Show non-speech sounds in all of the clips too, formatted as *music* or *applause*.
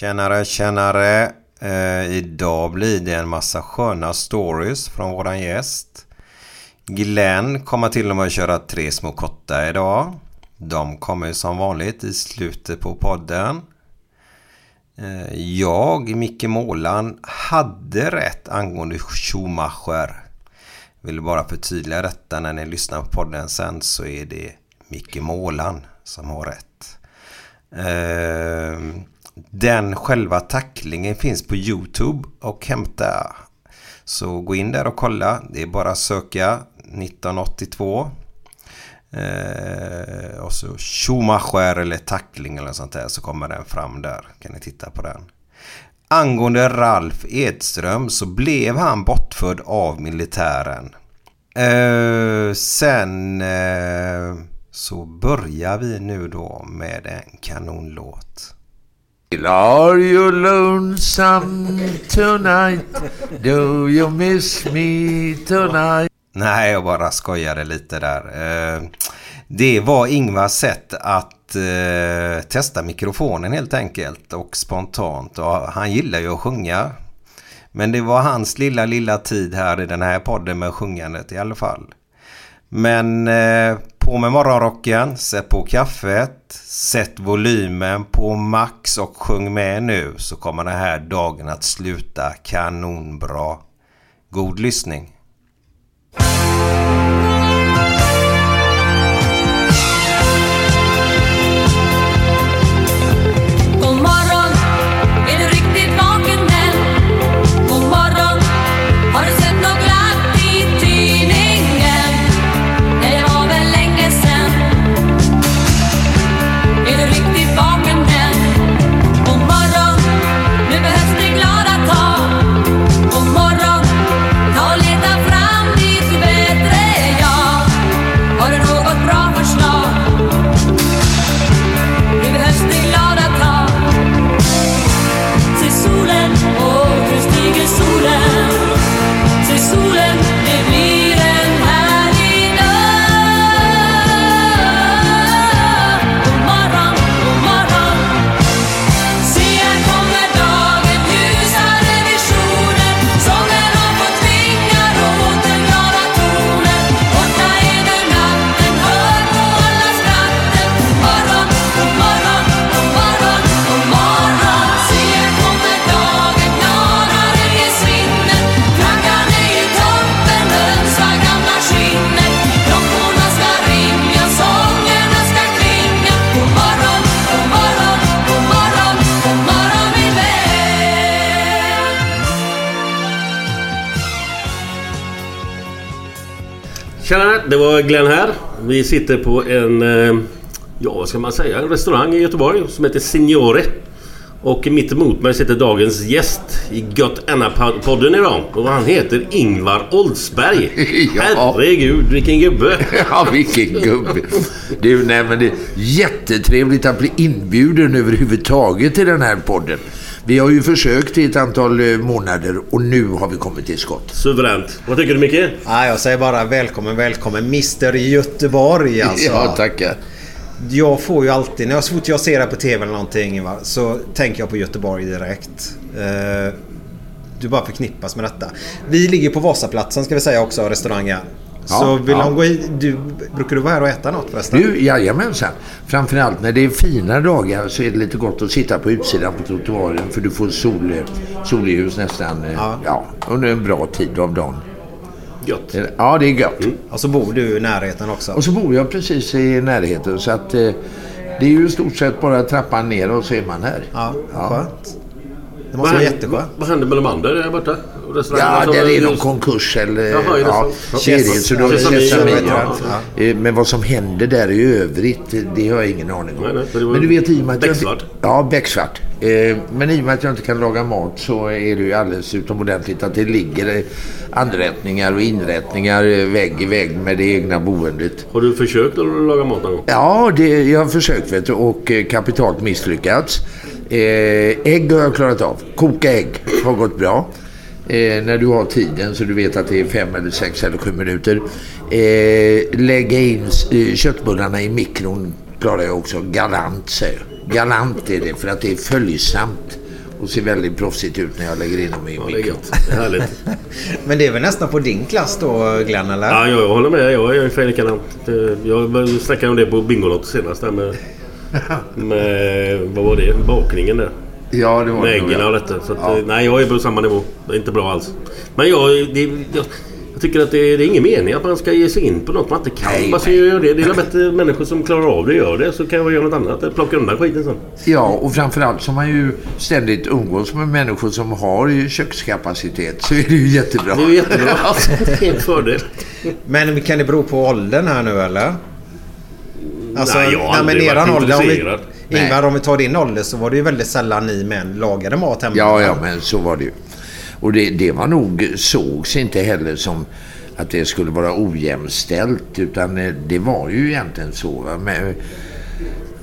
Tjenare, tjenare. Eh, idag blir det en massa sköna stories från våran gäst. Glenn kommer till och med att köra tre små korta idag. De kommer som vanligt i slutet på podden. Eh, jag, Micke Målan, hade rätt angående Schumacher. Vill bara förtydliga detta när ni lyssnar på podden sen så är det Micke Målan som har rätt. Eh, den själva tacklingen finns på Youtube och hämta. Så gå in där och kolla. Det är bara att söka 1982. Eh, och så Schumacher eller tackling eller sånt där så kommer den fram där. Kan ni titta på den. Angående Ralf Edström så blev han bortförd av militären. Eh, sen eh, så börjar vi nu då med en kanonlåt. Are you lonesome tonight? Do you miss me tonight? Nej, jag bara skojade lite där. Eh, det var Ingvars sätt att eh, testa mikrofonen helt enkelt och spontant. Och han gillar ju att sjunga. Men det var hans lilla, lilla tid här i den här podden med sjungandet i alla fall. Men eh, på med morgonrocken, sätt på kaffet, sätt volymen på max och sjung med nu så kommer den här dagen att sluta kanonbra. God lyssning! Glenn här. Vi sitter på en, eh, ja vad ska man säga, en restaurang i Göteborg som heter Signore. Och mitt emot mig sitter dagens gäst i Gött Anna-podden idag. Och han heter Ingvar Oldsberg. *laughs* Ja. Herregud, vilken gubbe! *laughs* Ja, vilken gubbe. Du, nej, men det är jättetrevligt att bli inbjuden överhuvudtaget till den här podden. Vi har ju försökt i ett antal eh, månader och nu har vi kommit till skott. Suveränt. Vad tycker du Micke? Ja, jag säger bara välkommen, välkommen. Mr Göteborg alltså. Ja, tackar. Jag får ju alltid, när jag, så fort jag ser det på TV eller någonting va, så tänker jag på Göteborg direkt. Eh, du bara förknippas med detta. Vi ligger på Vasaplatsen ska vi säga också, restaurangen. Så Ja, vill ja. någon gå i, du, brukar du vara här och äta något förresten? Du, jajamensan. Framförallt när det är fina dagar så är det lite gott att sitta på utsidan på trottoaren för du får sol, solljus nästan eh, Ja. ja. under en bra tid av dagen. Gött. Ja, det är gött. Och så bor du i närheten också. Och så bor jag precis i närheten så att eh, det är ju i stort sett bara trappan ner och så är man här. Ja, Ja. skönt. Det måste vara jätteskönt. Vad händer med de andra där borta? Och Ja, som- där är någon konkurs eller... Jaha, är ja, så? så är då ja. Eh, Men vad som händer där i övrigt, det har jag ingen aning om. Nej, nej, Men du vet i och med att becksvart. Ja, becksvart. Eh, Men i och med att jag inte kan laga mat så är det ju alldeles utomordentligt att det ligger eh, anrättningar och inrättningar vägg i vägg med det egna boendet. Har du försökt att laga mat någon gång? Ja, det, jag har försökt vet du, och kapitalt misslyckats. Ägg har jag klarat av. Koka ägg har gått bra. Eh, när du har tiden så du vet att det är fem eller sex eller sju minuter. Eh, lägga in eh, köttbullarna i mikron klarar jag också. Galant säger jag. Galant är det för att det är följsamt och ser väldigt proffsigt ut när jag lägger in dem i Ja, mikron. härligt. *laughs* Men det är väl nästan på din klass då Glenn eller? Ja, jag håller med. Jag är ungefär likadant. Jag snackade om det på Bingolotto senast. Där med, *laughs* med, vad var det? Bakningen där. Ja, det var det nog, äggen ja. och detta. Så att, Ja. eh, Nej, jag är på samma nivå. Det är inte bra alls. Men jag, det, jag, jag tycker att det, det är ingen mening att man ska ge sig in på något man inte kan. Nej, Varför nej. gör det? Det är bättre människor som klarar av det gör det. Så kan jag göra något annat. Plocka undan skiten sen. Ja, och framförallt som man ju ständigt umgås med människor som har kökskapacitet så är det ju jättebra. Det är ju jättebra. *laughs* Det är en fördel. Men kan det bero på åldern här nu eller? Alltså, Nej, jag har nej, men aldrig eran varit ålder, intresserad. Ingvar, om vi tar din ålder så var det ju väldigt sällan ni män lagade mat hemma. Ja, ja, men så var det ju. Och det, det var nog, sågs inte heller som att det skulle vara ojämställt utan eh, det var ju egentligen så. Va? Men,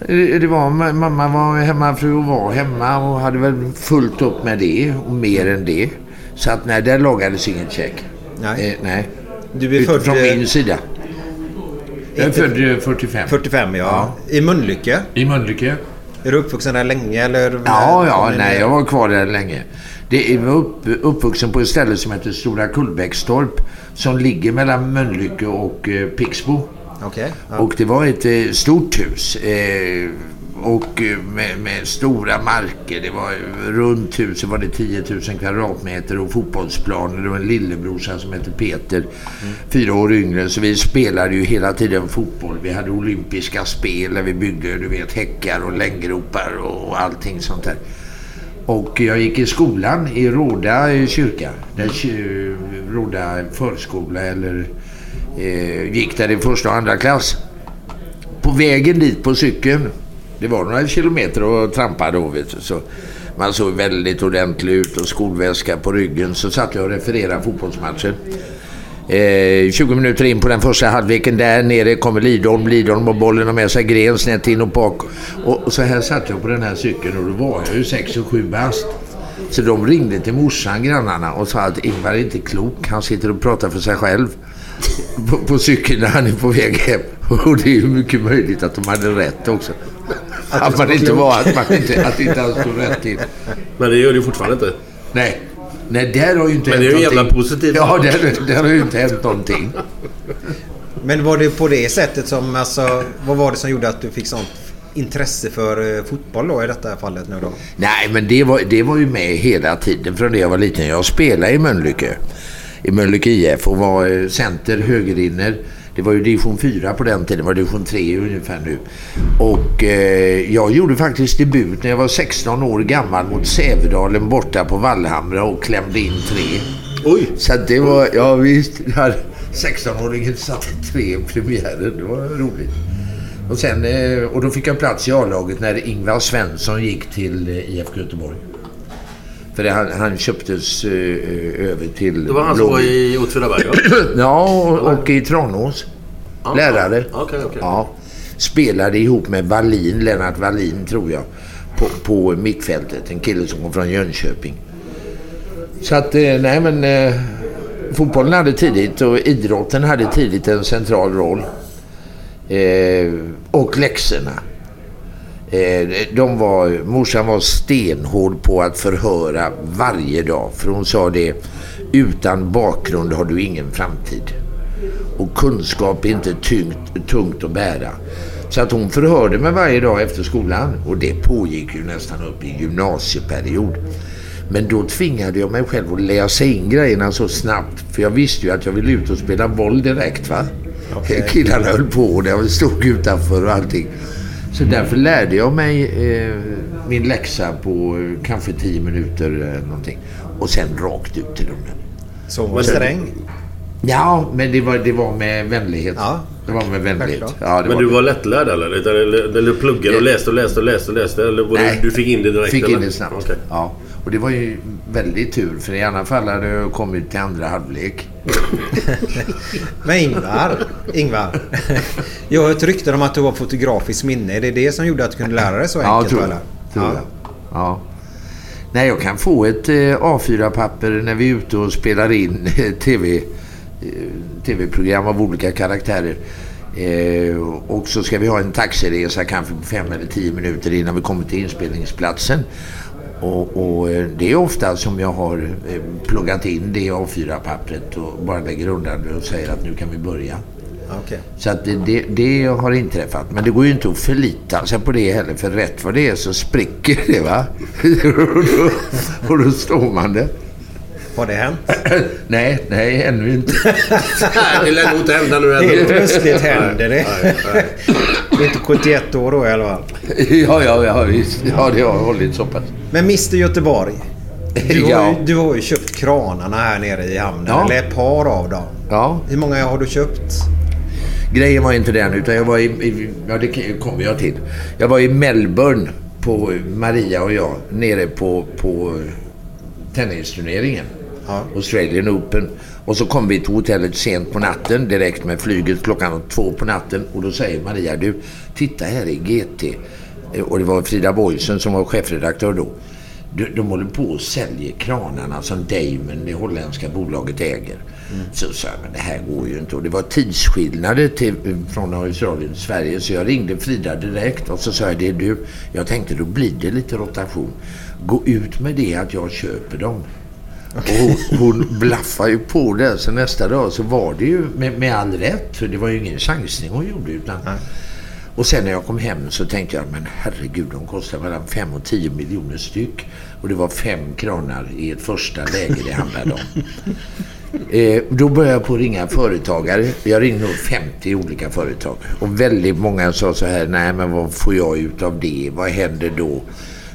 eh, det var, ma- mamma var hemmafru och var hemma och hade väl fullt upp med det och mer än det. Så att nej, där lagades inget käk. Nej. Eh, nej. Du är Utifrån född, eh, min sida. Jag är född eh, 45. 45 ja. I Mölnlycke. I Mölnlycke. Är du uppvuxen där länge eller? Ja, ja, nej, jag var kvar där länge. Det är var upp, uppvuxen på ett ställe som heter Stora Kullbäckstorp som ligger mellan Mölnlycke och eh, Pixbo. Okej. ja. Och det var ett eh, stort hus. Eh, och eh, med, med stora marker. Det var runt huset var det 10 000 kvadratmeter och fotbollsplaner. Var en lillebrorsa som hette Peter. Fyra år yngre. Så vi spelade ju hela tiden fotboll. Vi hade olympiska spel där vi byggde du vet, häckar och länggropar och allting sånt där. Och jag gick i skolan i Råda kyrka. Där Råda förskola eller eh, gick där i första och andra klass. På vägen dit på cykeln, det var några kilometer att trampa då vet du. Så man såg väldigt ordentlig ut och skolväska på ryggen. Så satt jag och refererade fotbollsmatchen. Eh, 20 minuter in på den första halvleken där nere kommer Lidholm. Lidholm och bollen och med sig Gren snett in och bak. Och, och så här satt jag på den här cykeln och då var jag ju 6 och 7 bast. Så de ringde till morsan, grannarna, och sa att Ingvar är inte klok. Han sitter och pratar för sig själv på, på cykeln när han är på väg hem. *laughs* Och det är ju mycket möjligt att de hade rätt också. Att, man inte var, att man inte, att inte alls stod rätt till. Men det gör det ju fortfarande inte. Nej. Nej, där har ju inte Men hänt det är ju jävla någonting. positivt. Ja, där, där har ju inte hänt någonting. Men var det på det sättet som, alltså, vad var det som gjorde att du fick sånt intresse för eh, fotboll då i detta fallet nu då? Nej, men det var, det var ju med hela tiden från det jag var liten. Jag spelade i Mölnlycke. I Mölnlycke IF och var eh, center, högerinner. Det var ju division 4 på den tiden, det var division 3 ungefär nu. Och eh, jag gjorde faktiskt debut när jag var 16 år gammal mot Sävedalen borta på Vallhamra och klämde in tre. Oj! Så det var, ja visst, jag hade 16-åringen satte tre i premiären. Det var roligt. Och, sen, eh, och då fick jag plats i A-laget när Ingvar Svensson gick till eh, IFK Göteborg. För han, han köptes eh, över till... Det var han som var i Åtvidaberg? *clears throat* Ja, och, och i Tranås. Ja, Lärare. ja. Okej, okej. Ja. Spelade ihop med Wallin, Lennart Wallin tror jag. På, på mittfältet. En kille som kom från Jönköping. Så att, eh, nej men... Eh, fotbollen hade tidigt och idrotten hade tidigt en central roll. Eh, och läxorna. Eh, de var, morsan var stenhård på att förhöra varje dag. För hon sa det, utan bakgrund har du ingen framtid. Och kunskap är inte tyngt, tungt att bära. Så att hon förhörde mig varje dag efter skolan. Och det pågick ju nästan upp i gymnasieperiod. Men då tvingade jag mig själv att läsa in grejerna så snabbt. För jag visste ju att jag ville ut och spela boll direkt va. Killarna höll på och jag stod utanför och allting. Så därför lärde jag mig eh, min läxa på eh, kanske tio minuter eh, någonting. Och sen rakt ut till dem. Så hon var sträng. Ja, men det var, det var med vänlighet. Ja. Det var med vänlighet. Ja, det Men du var lättlärd eller? Eller, eller, eller pluggade och läste och läste och läste och läste? Eller var Nej. du, du fick in det direkt? Fick eller? in det snabbt. Okej. Ja. Och det var ju väldigt tur för i alla fall hade jag kommit till andra halvlek. *laughs* Men Ingvar, Ingvar. Jag har hört rykten om att du har fotografiskt minne. Är det det som gjorde att du kunde lära dig så Ja, enkelt? tror jag. eller? Tror ja. jag. Ja. Nej, jag kan få ett eh, A4-papper när vi är ute och spelar in eh, TV, eh, TV-program av olika karaktärer. Eh, och så ska vi ha en taxiresa kanske på fem eller tio minuter innan vi kommer till inspelningsplatsen. Och, och eh, det är ofta som jag har eh, pluggat in det A4-pappret och bara lägger undan det och säger att nu kan vi börja. Okej. Så att det, det, det har inträffat. Men det går ju inte att förlita sig på det heller. För rätt vad det är så spricker det va. och, *laughs* då, och då står man där. Har det hänt? *clears throat* nej, nej ännu inte. *laughs* det lär nog inte hända nu Helt plötsligt händer det. Du är inte 71 år då i alla fall. ja, ja, ja, visst. Ja, det har hållit så pass. Men Mr Göteborg. Du *laughs* har, Ja. ju, du har ju köpt kranarna här nere i hamnen. Ja. Eller ett par av dem. Ja, Hur många har du köpt? grejen var inte den utan jag var i, i ja det kommer jag till. Jag var i Melbourne på Maria och jag nere på, på tennisturneringen. Ja. Australian Open. Och så kom vi till hotellet sent på natten direkt med flyget klockan två på natten. Och då säger Maria, du titta här i GT. Eh, Och det var Frida Boysen som var chefredaktör då. De, de håller på och säljer kranarna som Damon, det holländska bolaget, äger. Så sa jag, men det här går ju inte. Och det var tidsskillnader till, från Australien till Sverige. Så jag ringde Frida direkt och så sa jag, det är du. Jag tänkte, då blir det lite rotation. Gå ut med det att jag köper dem. Och hon, blaffade ju på det. Så nästa dag så var det ju med, med all rätt. För det var ju ingen chansning hon gjorde. Utan, och sen när jag kom hem så tänkte jag, men herregud, de kostar mellan 5 och 10 miljoner styck. Och det var fem kranar i ett första läge det handlade om. *laughs* Eh, då började jag på att ringa företagare. Jag ringde nog 50 olika företag. Och väldigt många sa så här, nej men vad får jag ut av det? Vad händer då?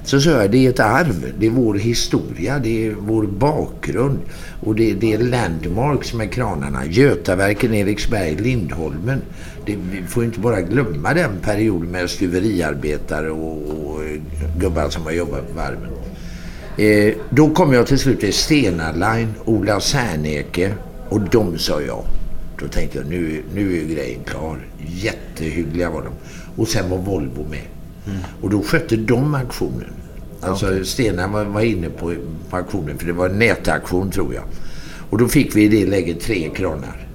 Så sa jag, det är ett arv. Det är vår historia. Det är vår bakgrund. Och det, det är landmarks med kranarna. Götaverken, Eriksberg, Lindholmen. Det, vi får inte bara glömma den perioden med stuveriarbetare och, och gubbar som har jobbat på varven. Eh, då kom jag till slut till Stena Line, Ola Serneke och de sa ja. Då tänkte jag nu, nu är grejen klar. Jättehyggliga var de. Och sen var Volvo med. Och då skötte de aktionen. Alltså Stena var, var inne på, på aktionen för det var en nätaktion tror jag. Och då fick vi i det läget tre kranar.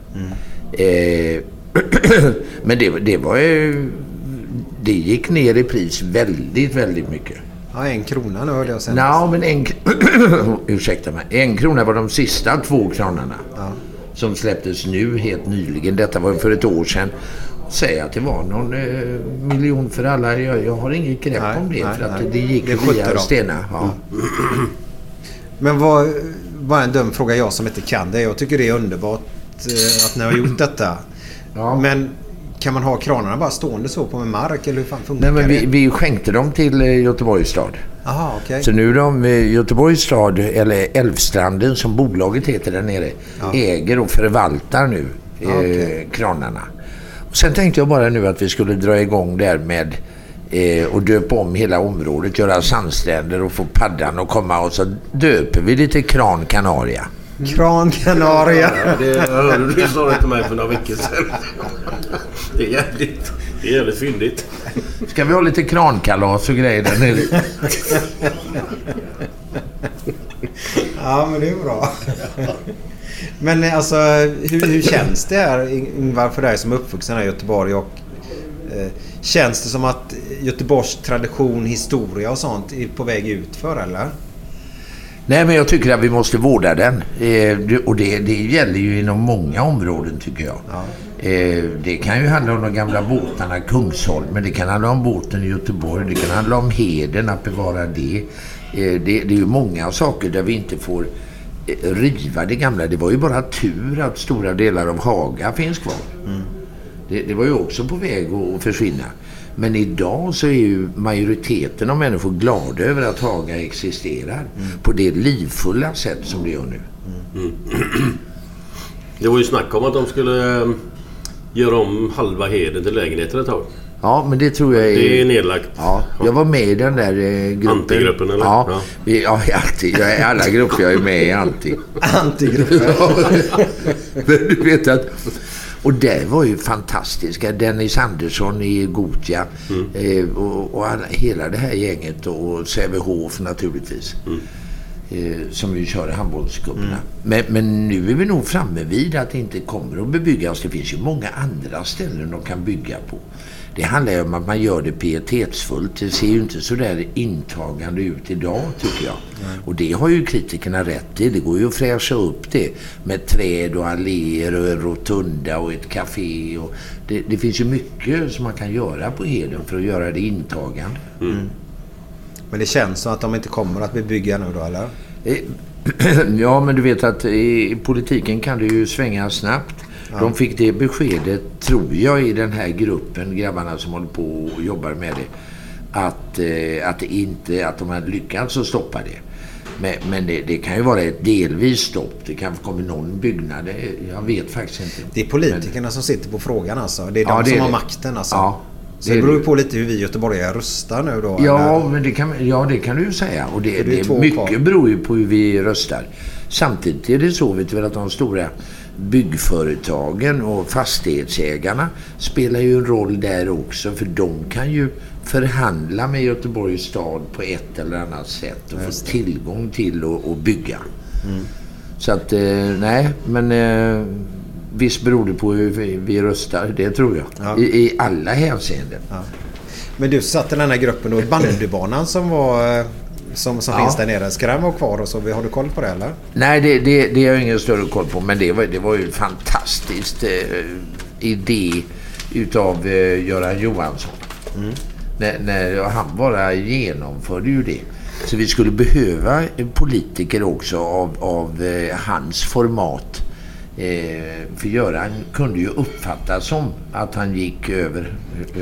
Eh, *clears throat* men det, det var ju... Det gick ner i pris väldigt, väldigt mycket. Ja, en krona nu hörde jag sen. Nej, men en... *clears throat* Ursäkta mig. En krona var de sista två kranarna. Som släpptes nu helt nyligen. Detta var för ett år sedan. Säg att det var någon eh, miljon för alla. Jag, jag har inget grepp Nej, om det. nej, för att nej. det gick Det via. Stena. Ja. Men vad, bara en dum fråga jag som inte kan det. Jag tycker det är underbart eh, att ni har gjort detta. *clears throat* Ja. Men kan man ha kranarna bara stående så på med mark eller hur fan funkar Nej, men vi, det? vi skänkte dem till eh, Göteborgs stad. Jaha, okej. Så nu är de eh, Göteborgs stad, eller Älvstranden som bolaget heter där nere, äger och förvaltar nu eh, okej. kranarna. Sen tänkte jag bara nu att vi skulle dra igång där med eh, och döpa om hela området, göra sandstränder och få paddan att komma och så döper vi lite Kran Canaria. Kran Canaria. Ja, det hörde du sa det till mig för några veckor sedan. Det är jävligt, det är jävligt fyndigt. Ska vi ha lite krankalas och grejer där nere? Ja, men det är bra. Men eh, alltså, hur, hur känns det här Ingvar för dig som är uppvuxen här i Göteborg? Och, eh, känns det som att Göteborgs tradition, historia och sånt är på väg ut för eller? Nej, men jag tycker att vi måste vårda den. Eh, och det, det gäller ju inom många områden tycker jag. Eh, det kan ju handla om de gamla båtarna Kungsholmen, det kan handla om båten i Göteborg, det kan handla om Heden, att bevara det. Eh, det, det är ju många saker där vi inte får riva det gamla. Det var ju bara tur att stora delar av Haga finns kvar. Det, det var ju också på väg att, försvinna. Men idag så är ju majoriteten av människor glada över att Haga existerar på det livfulla sätt som det gör nu. Det var ju snack om att de skulle eh, göra om halva Heden till lägenheter ett tag. Ja, men det tror jag är... Det är nedlagt. Ja, jag var med i den där eh, gruppen. Antigruppen, eller? Ja, Ja. Vi, ja alltid. Jag är i alla grupper jag är med i Anti. *laughs* Antigruppen. *laughs* Men du vet att... Och det var ju fantastiska. Dennis Andersson i Gotia eh, och, och alla, hela det här gänget och Sävehof naturligtvis. Eh, som ju kör handbollscuperna. Men, men nu är vi nog framme vid att det inte kommer att bebyggas. Det finns ju många andra ställen de kan bygga på. Det handlar ju om att man gör det pietetsfullt. Det ser ju inte så där intagande ut idag tycker jag. Och det har ju kritikerna rätt i. Det går ju att fräscha upp det med träd och alléer och en rotunda och ett café. Och det, det finns ju mycket som man kan göra på Heden för att göra det intagande. Men det känns som att de inte kommer att bebygga nu då eller? Eh, *clears throat* Ja, men du vet att i politiken kan det ju svänga snabbt. De fick det beskedet, tror jag, i den här gruppen, grabbarna som håller på och jobbar med det, att, eh, att, inte, att de har lyckats att stoppa det. Men, men det, det kan ju vara ett delvis stopp. Det kanske kommer någon byggnad. Det- Jag vet faktiskt inte. Det är politikerna som sitter på frågan alltså. Det är de Ja, det som är har makten alltså. Ja, Så det beror ju på lite hur vi göteborgare röstar nu då. Ja, eller? men det kan, ja, det kan du ju säga. Och det, det mycket beror ju på hur vi röstar. Samtidigt är det så vet väl att de stora byggföretagen och fastighetsägarna spelar ju en roll där också. För de kan ju förhandla med Göteborgs stad på ett eller annat sätt och få tillgång till att att bygga. Så att, eh, nej, men eh, visst beror det på hur vi, vi röstar. Det tror jag. Ja. I, I alla hänseenden. Men du satt i den här gruppen då. Bandybanan som var... Som, som Ja. finns där nere. Ska den vara kvar och så? Har du koll på det eller? Nej, det, det, det har jag ingen större koll på. Men det var, det var ju en fantastisk eh, idé utav eh, Göran Johansson. När, när han bara genomförde ju det. Så vi skulle behöva eh, politiker också av, av eh, hans format. Eh, för Göran kunde ju uppfattas som att han gick över...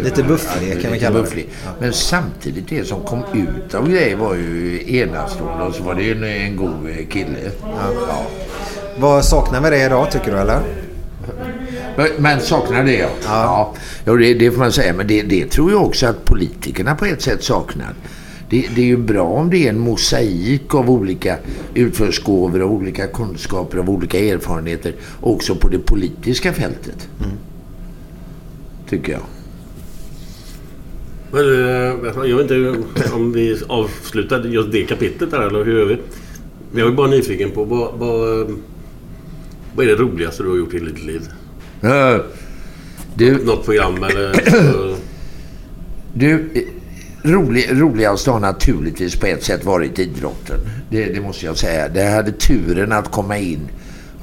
Lite bufflig, kan vi kalla det. Men samtidigt det som kom ut av grejer var ju enastående och så var det ju en, en god kille. Ja. Vad saknar vi det idag tycker du eller? Men, men saknar det ja. ja. ja det, det får man säga. Men det, det tror jag också att politikerna på ett sätt saknar. Det, det är ju bra om det är en mosaik av olika utförsgåvor och olika kunskaper av olika erfarenheter också på det politiska fältet. Tycker jag. Men, eh, jag vet inte om vi avslutade just det kapitlet där eller hur gör vi? Jag är bara nyfiken på vad, vad, vad är det roligaste du har gjort i ditt liv? Ja. Du, Något program eller... *clears throat* Du, rolig, roligast har naturligtvis på ett sätt varit idrotten. Det, det måste jag säga. Det hade turen att komma in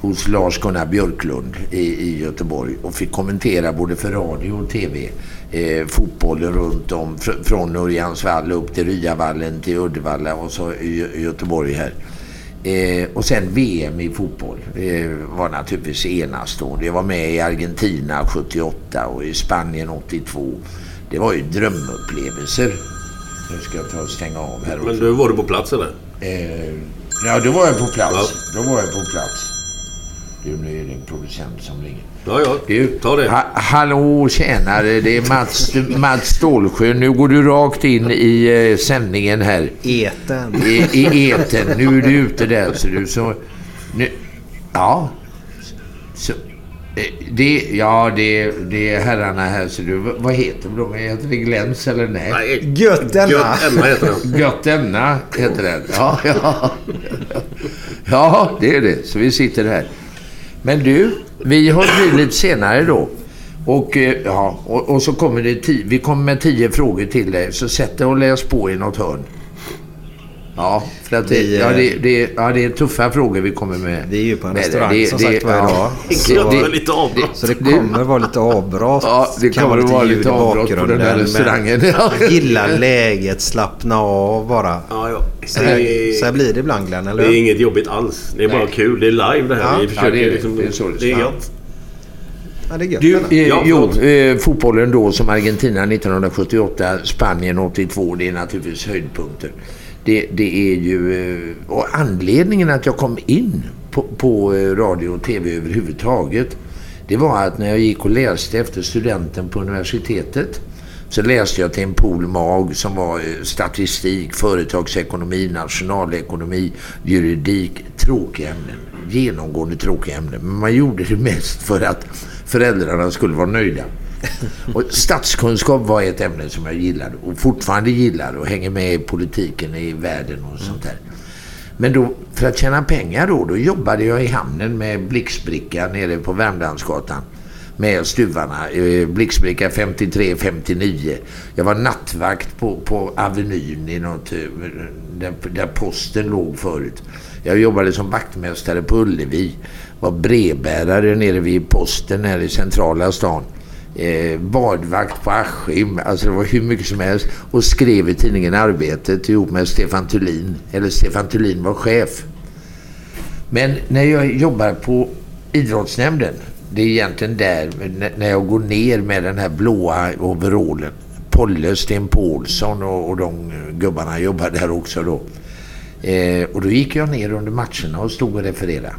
hos Lars-Gunnar Björklund i, i Göteborg och fick kommentera både för radio och tv eh, fotbollen runt om fr- från Örjansvall upp till Ryavallen till Uddevalla och så i, i Göteborg här. Eh, och sen VM i fotboll eh, var naturligtvis enastående. Jag var med i Argentina 78 och i Spanien 82. Det var ju drömupplevelser. Nu ska jag ta och stänga av här Men också. du var du på plats eller? Eh, ja, då var jag på plats. Då var jag på plats. Du, nu är det en producent som ringer. Ja, ja. Du, Ta det. Ha, hallå, tjänare. Det är Mats, *laughs* Mats Stålsjö. Nu går du rakt in i eh, sändningen här. Eten. I, i eten. Nu är du ute där. Så du så... Nu, ja. Så, det, ja, det, det är herrarna här. Så du, vad heter de? Heter det Gläns eller nej? Nej, Gött denna. Gött Emma heter den. Heter. Ja, ja. Ja, det är det. Så vi sitter här. Men du, vi har bli lite senare då. Och, eh, ja, och, och så kommer det tio, vi kommer med tio frågor till dig. Så sätt dig och läs på i något hörn. Ja, för att det, Vi, ja, det, det, ja, det är tuffa frågor vi kommer med. Vi är ju på en med. restaurang Det- som det- sagt varje ja. dag. *laughs* Det Så, kommer lite avbrott. så det kommer vara lite avbrott. Ja, det kan kommer att vara ljud lite avbrott på den här restaurangen. *laughs* Ja. Gilla läget, slappna av bara. Ja, ja. Så Det här, är, så här blir det ibland Glenn, eller det är inget jobbigt alls. Det är bara Nej. kul. Det är live det här. Ja. Vi Ja, försöker det är det. liksom... Det är så det Det är gött. Ja, det är gött. Du, eh, Ja, jo, eh, fotbollen då som Argentina 1978, Spanien 82, det är naturligtvis höjdpunkter. Det, det är ju... Eh, och anledningen att jag kom in på, på eh, radio och tv överhuvudtaget, det var att när jag gick och läste efter studenten på universitetet så läste jag till en pol mag som var eh, statistik, företagsekonomi, nationalekonomi, juridik, tråkiga ämnen. Genomgående tråkiga ämnen. Men man gjorde det mest för att föräldrarna skulle vara nöjda. *laughs* Och statskunskap var ett ämne som jag gillade och fortfarande gillar och hänger med i politiken i världen och sånt där. Men då, för att tjäna pengar då, då jobbade jag i hamnen med blixtbricka nere på Värmlandsgatan med stuvarna. Eh, blixtbricka 53-59. Jag var nattvakt på, på Avenyn i något, eh, där, där posten låg förut. Jag jobbade som vaktmästare på Ullevi. Var brevbärare nere vid posten här i centrala stan. Eh, badvakt på Askim. Alltså det var hur mycket som helst. Och skrev i tidningen Arbetet ihop med Stefan Thulin. Eller Stefan Thulin var chef. Men när jag jobbar på idrottsnämnden, det är egentligen där, när jag går ner med den här blåa overallen. Polle, Sten Paulsson och, och de gubbarna jobbar där också då. Eh, och då gick jag ner under matcherna och stod och refererade.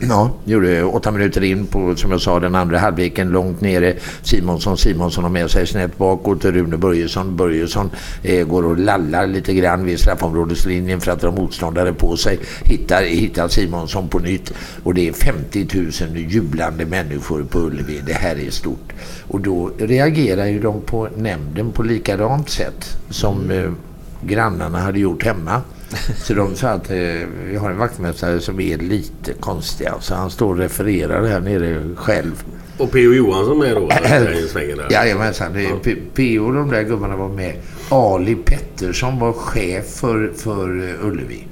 Ja, gjorde åtta minuter in på, som jag sa, den andra halvleken långt nere. Simonsson, Simonsson har med sig snett bakåt. Rune Börjesson, Börjesson eh, går och lallar lite grann vid straffområdeslinjen för att ha motståndare på sig. Hittar, hittar Simonsson på nytt. Och det är 50 000 jublande människor på Ullevi. Det här är stort. Och då reagerar ju de på nämnden på likadant sätt som eh, grannarna hade gjort hemma. *laughs* Så de sa att eh, vi har en vaktmästare som är lite konstig. Så han står och refererar här nere själv. Och P.O. Johansson med då? *laughs* Jajamensan. P.O. och de där gubbarna var med. Ali Pettersson var chef för, för eh, Ullevi.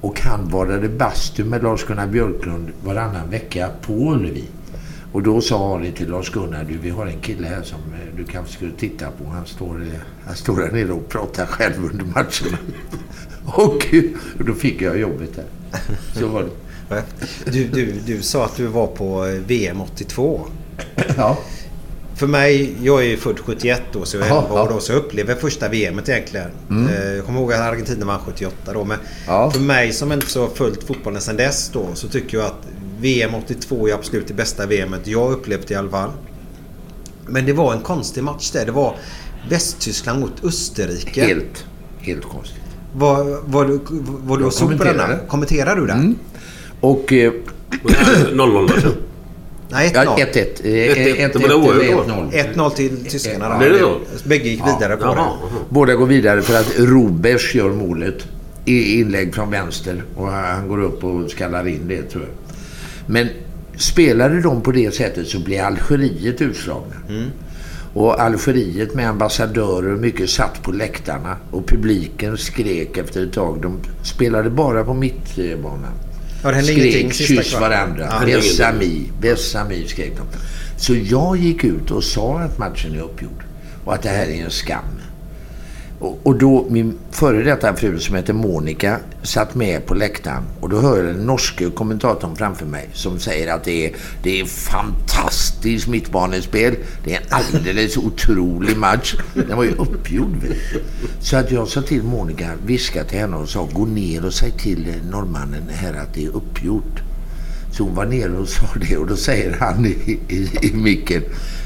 Och han badade bastu med Lars-Gunnar Björklund varannan vecka på Ullevi. Och då sa Ali till Lars-Gunnar, du vi har en kille här som eh, du kanske skulle titta på. Han står, han står där nere och pratar själv under matcherna. *laughs* och eh, då fick jag jobbet där. Så var det. *laughs* Du, du, du sa att du var på eh, VM 82. Ja. För mig, jag är ju född 71 då så jag är Ja, 11 år då så jag upplever första VMet egentligen. Eh, Jag kommer ihåg att Argentina vann 78 då men Ja. för mig som inte så har följt fotbollen sedan dess då så tycker jag att VM 82 är absolut det bästa VMet jag upplevt i alla fall. Men det var en konstig match där. Det var Västtyskland mot Österrike. Helt, helt konstigt. Var, var du, var du och såg på denna? Kommenterar du den? Mm. Och... Eh, 0-0-matchen. Nej, 1-0. ja, 1-1. Eh, 1-1. Det var det oerhört då. 1-0. 1-0 till tyskarna det så? Bägge gick vidare på Jaha. det. Båda går vidare för att Robers gör målet. I inlägg från vänster. Och han går upp och skallar in det tror jag. Men spelade de på det sättet så blir Algeriet utslagna. Och Algeriet med ambassadörer och mycket satt på läktarna. Och publiken skrek efter ett tag. De spelade bara på mittbanan. Ja, det hände ingenting Skrek, kyss varandra. Ja. Bessami, Bessami skrek de. Så jag gick ut och sa att matchen är uppgjord. Och att det här är en skam. Och, och då min före detta fru som heter Monica satt med på läktaren och då hör jag den norske kommentatorn framför mig som säger att det är, det är fantastiskt mittbanespel. Det är en alldeles otrolig match. Den var ju uppgjord. Så att jag sa till Monica, viskade till henne och sa gå ner och säg till norrmannen här att det är uppgjort. Så hon var nere och sa det och då säger han i, i, i micken.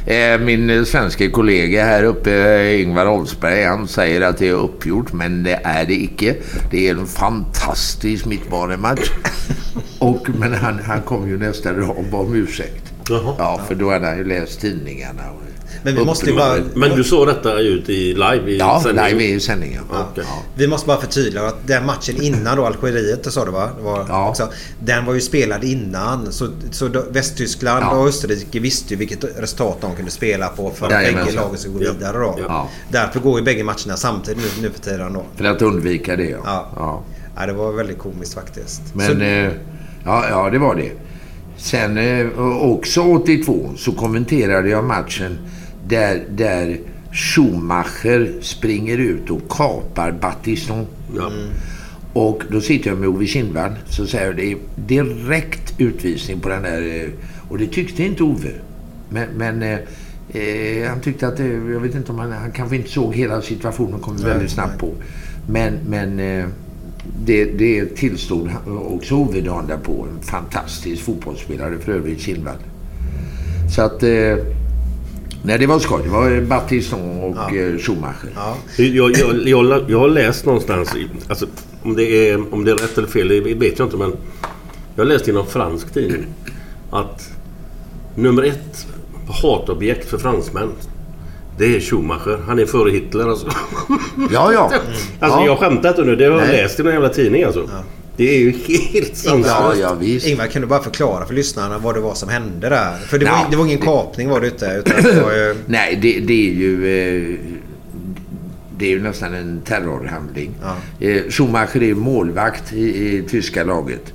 Eh, min eh, svenska kollega här uppe, eh, Ingvar Oldsberg, han säger att det är uppgjort men det är det icke. Det är en fantastisk mittbanematch. *laughs* och, men han, han kom ju nästa dag och bad om ursäkt. Jaha. Ja, för då hade han ju läst tidningarna. Och, Men vi måste ju bara... Men du såg detta ut i live i ja, sändningen? live i sändningen. Ja. Okej. Vi måste bara förtydliga att den matchen innan då, Algeriet, sa du va? Det var Ja. också, den var ju spelad innan. Så, så då, Västtyskland Ja. och Österrike visste ju vilket resultat de kunde spela på för att bägge lagen skulle gå Ja. vidare då. Ja. Därför går ju bägge matcherna samtidigt nu, nu för tiden då. För att undvika det, ja. Ja. ja. Ja, det var väldigt komiskt faktiskt. Men så, eh, ja, ja, det var det. Sen eh, också 82 så kommenterade jag matchen där, där Schumacher springer ut och kapar Battiston. Ja. Och då sitter jag med Ove Kindvall så säger jag det är direkt utvisning på den där. eh, Och det tyckte inte Ove. Men, men eh, eh, han tyckte att det, jag vet inte om han, han kanske inte såg hela situationen och kom väldigt snabbt på. Men, men eh, det, det tillstod han- också Ove dagen därpå. En fantastisk fotbollsspelare för övrigt, Kindvall. Så att... Eh, nej, det var skoj. Det var Battiston och eh, Schumacher. ja. Jag, jag, jag, jag har läst någonstans, alltså, om, det är, om det är rätt eller fel det vet jag inte men jag har läst i någon fransk tidning att nummer ett hatobjekt för fransmän det är Schumacher. Han är före Hitler alltså. Ja, ja. *laughs* Alltså ja. jag skämtar inte nu. Det har jag läst i någon jävla tidning alltså. Det är ju helt Ja, sanslöst. ja, visst. Ingvar, kan du bara förklara för lyssnarna vad det var som hände där? För det var, Ja. det var ingen kapning var det inte. Utan det var ju... *clears throat* Nej, det, det är ju... Eh, det är ju nästan en terrorhandling. Ja. Eh, Schumacher är målvakt i, i tyska laget.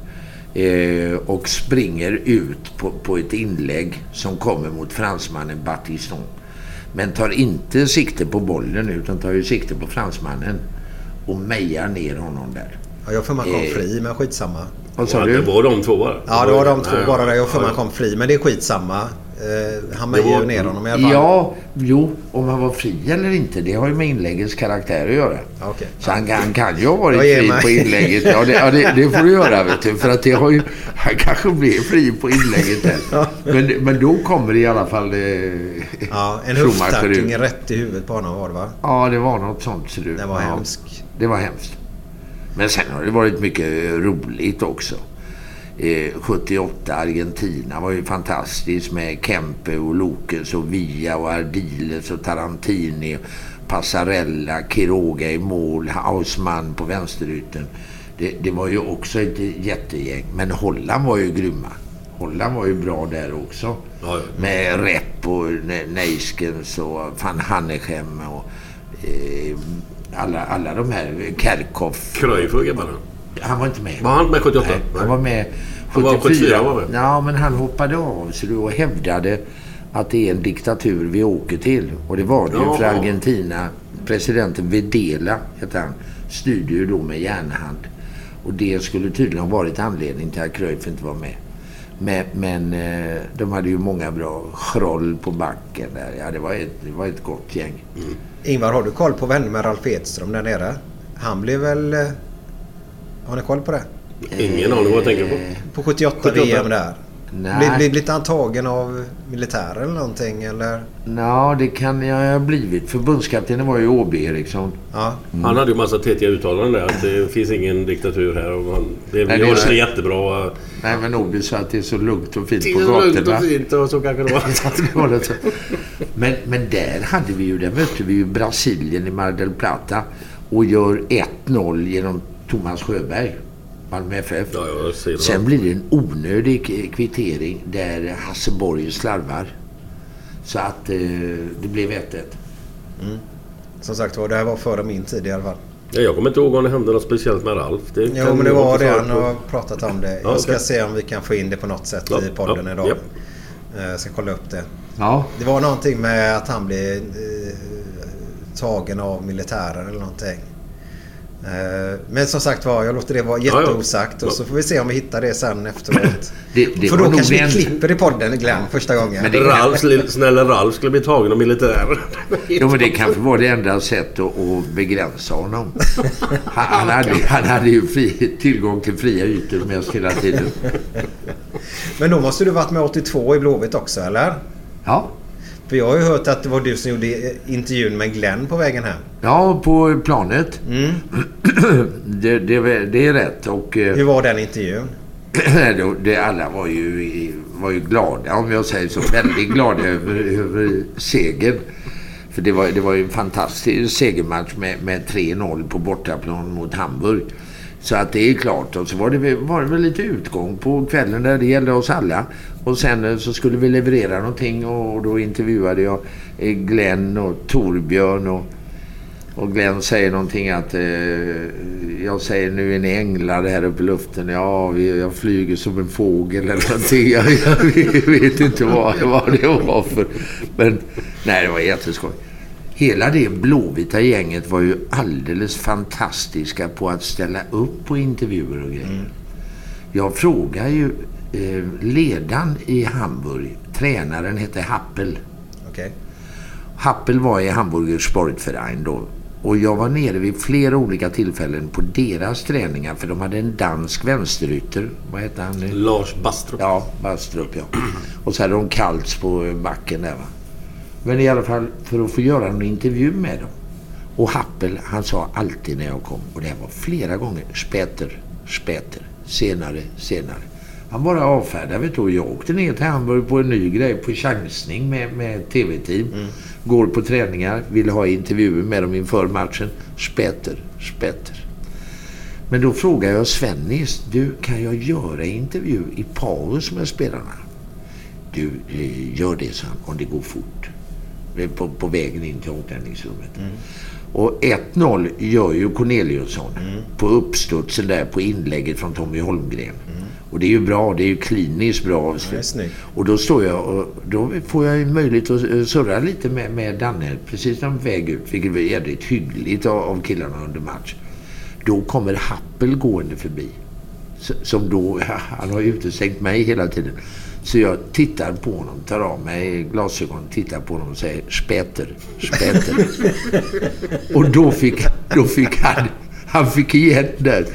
Eh, och springer ut på, på ett inlägg som kommer mot fransmannen Battiston. Men tar inte sikte på bollen utan tar ju sikte på fransmannen. Och mejar ner honom där. Ja, jag får man kom Eh. fri men skitsamma. Vad sa du? det var de två bara. Ja, det var de två bara där. Jag får ja, man kom fri. Men det är skitsamma. Eh, han mejar var- ju ner honom i alla fall. Ja, jo, om han var fri eller inte, det har ju med inläggets karaktär att göra. Okej. Så han, han kan ju ha varit fri mig. på inlägget. Ja, det, ja det, det får du göra vet du. För att det har ju, han kanske blev fri på inlägget där. Men, men då kommer i alla fall eh, Ja, en höfttackling rätt i huvudet på honom var det va? Ja, det var något sånt. Så du. Den var ja, hemsk. Det var hemskt. Men sen har det varit mycket roligt också. Eh, 78 Argentina var ju fantastiskt med Kempe och Lokes och Villa och Ardiles och Tarantini. Passarella, Quiroga i mål, Hausmann på vänsterytten. Det, det var ju också ett jättegäng. Men Holland var ju grymma. Holland var ju bra där också. Ja. Med Repp och Ne- Neiskens och van Hannechem och eh, alla, alla de här. Kerkhoff. Cruyff grabbarna. Han var inte med. Var han med 78? Nej, han var med Han var 74, var det? Ja, men han hoppade av så och hävdade att det är en diktatur vi åker till. Och det var det ju för Jaha. Argentina. Presidenten Videla, hette han, styrde ju då med järnhand. Och det skulle tydligen ha varit anledning till att Cruyff inte var med. Men, men eh, de hade ju många bra schroll på backen där. Ja, det var ett, det var ett gott gäng. Ingvar, har du koll på vad hände med Ralf Edström där nere? Han blev väl... eh, Har ni koll på det? Ingen aning vad jag tänker på. På 78, 78. VM där. Nej. Blev, blev lite antagen av militären eller någonting eller? Ja, det kan jag ha blivit. Förbundskaptenen var ju Åby Eriksson. Ja. Han hade ju massa tetiga uttalanden där. Att det finns ingen diktatur här. Och han, det, Nej, vi det har är- det jättebra. Nej, men Åby sa att det är så lugnt och fint Det på är gatorna. lugnt och fint och så kanske det var. *laughs* Det det så. men, men där hade vi ju, där mötte vi ju Brasilien i Mar del Plata och gör 1-0 genom Thomas Sjöberg, Malmö FF. Ja, det. Sen blir det en onödig kvittering där Hasse Borg slarvar. Så att eh, det blev 1-1. Som sagt var, det här var före min tid i alla fall. Ja, jag kommer inte ihåg om det hände något speciellt med Ralf. Det Jo, men det var det. Han har pratat om det. Ja, Jag ska okej. se om vi kan få in det på något sätt Ja, i podden ja, idag. ja. Eh, Jag ska kolla upp det. Ja. Det var någonting med att han blev eh, tagen av militären eller någonting. Eh, men som sagt var, jag låter det vara jätteosagt och så får vi se om vi hittar det sen efteråt. *laughs* Det, det För då kanske vi en- klipper i podden Glenn första gången. Men det- Ralf, snälla Ralf skulle bli tagen av militären. Jo, men det kanske var det enda sättet att, att begränsa honom. Han, han, hade, han hade ju fri, tillgång till fria ytor mest hela tiden. *laughs* Men då måste du varit med 82 i Blåvitt också eller? Ja. För jag har ju hört att det var du som gjorde intervjun med Glenn på vägen hem. Ja, på planet. Mm. *clears throat* det, det, det är rätt. Och, eh, Hur var den intervjun? *clears throat* det, det, alla var ju, var ju glada, om jag säger så. Väldigt glada över, över segern. För det var, det var ju en fantastisk segermatch med, med 3-0 på bortaplan mot Hamburg. Så att det är klart. Och så var det, väl- var det väl lite utgång på kvällen där. Det gällde oss alla. Och sen eh, så skulle vi leverera någonting och då intervjuade jag eh, Glenn och Torbjörn och och Glenn säger någonting att eh, jag säger nu är ni änglar här uppe i luften. Ja, vi, jag flyger som en fågel eller någonting. *laughs* Jag, jag vet inte vad, vad det var för. Men nej, det var jätteskoj. Hela det blåvita gänget var ju alldeles fantastiska på att ställa upp på intervjuer och grejer. Jag frågar ju eh, ledaren i Hamburg, tränaren hette Happel. Okej. Happel var i Hamburger Sportverein då. Och jag var nere vid flera olika tillfällen på deras träningar för de hade en dansk vänsterytter. Vad hette han? nu? Lars Bastrup. Ja, Bastrup ja. *clears throat* Och så hade de Kaltz på backen där va. Men i alla fall för att få göra en intervju med dem. Och Happel han sa alltid när jag kom och det var flera gånger später, später, senare, senare. Han bara avfärdade vet du. Jag åkte ner till Hamburg på en ny grej på chansning med, med tv-team. Går på träningar, vill ha intervjuer med dem inför matchen. Später, später. Men då frågar jag Svennis, du kan jag göra intervju i paus med spelarna? Du, eh, gör det, så om det går fort. På, på vägen in till omklädningsrummet. Och 1-0 gör ju Corneliusson på uppstudsen där på inlägget från Tommy Holmgren. Och det är ju bra, det är ju kliniskt bra avslut. snyggt. Och då står jag och då får jag ju möjlighet att eh, surra lite med, med Danne precis när väg ut, vilket var jävligt hyggligt av, av killarna under match. Då kommer Happel gående förbi. Som då, *laughs* han har ju utestängt mig hela tiden. Så jag tittar på honom, tar av mig glasögonen, tittar på honom och säger später, später. *laughs* och då fick, då fick han, han fick igen där.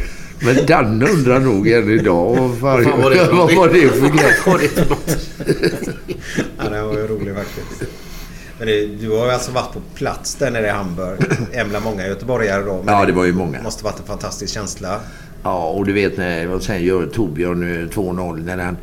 Men Danne undrar nog än idag vad, var det för vad var det för grej? *laughs* Vad var det för något? *laughs* Ja, den var ju rolig faktiskt. Men det, du har ju alltså varit på plats där nere i Hamburg. Bland många göteborgare då. Men Ja, det var ju många. måste varit en fantastisk känsla. Ja, och du vet när, vad sen gör Torbjörn eh, 2-0 när han eh,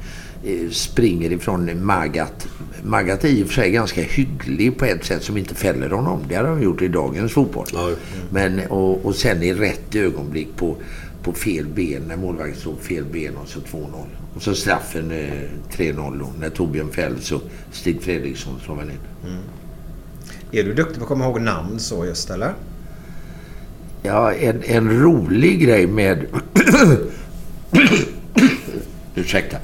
springer ifrån Magat. Magat är i och för sig ganska hygglig på ett sätt som inte fäller honom. Det har de gjort i dagens fotboll. Ja. Men, och, och sen i rätt ögonblick på, på fel ben, när målvakten på fel ben och så 2-0. Och så straffen eh, 3-0 då, när Torbjörn fälls och Stig Fredriksson slår väl in. Är du duktig på att komma ihåg namn så just eller? Ja, en, en rolig grej med... *coughs* Ursäkta.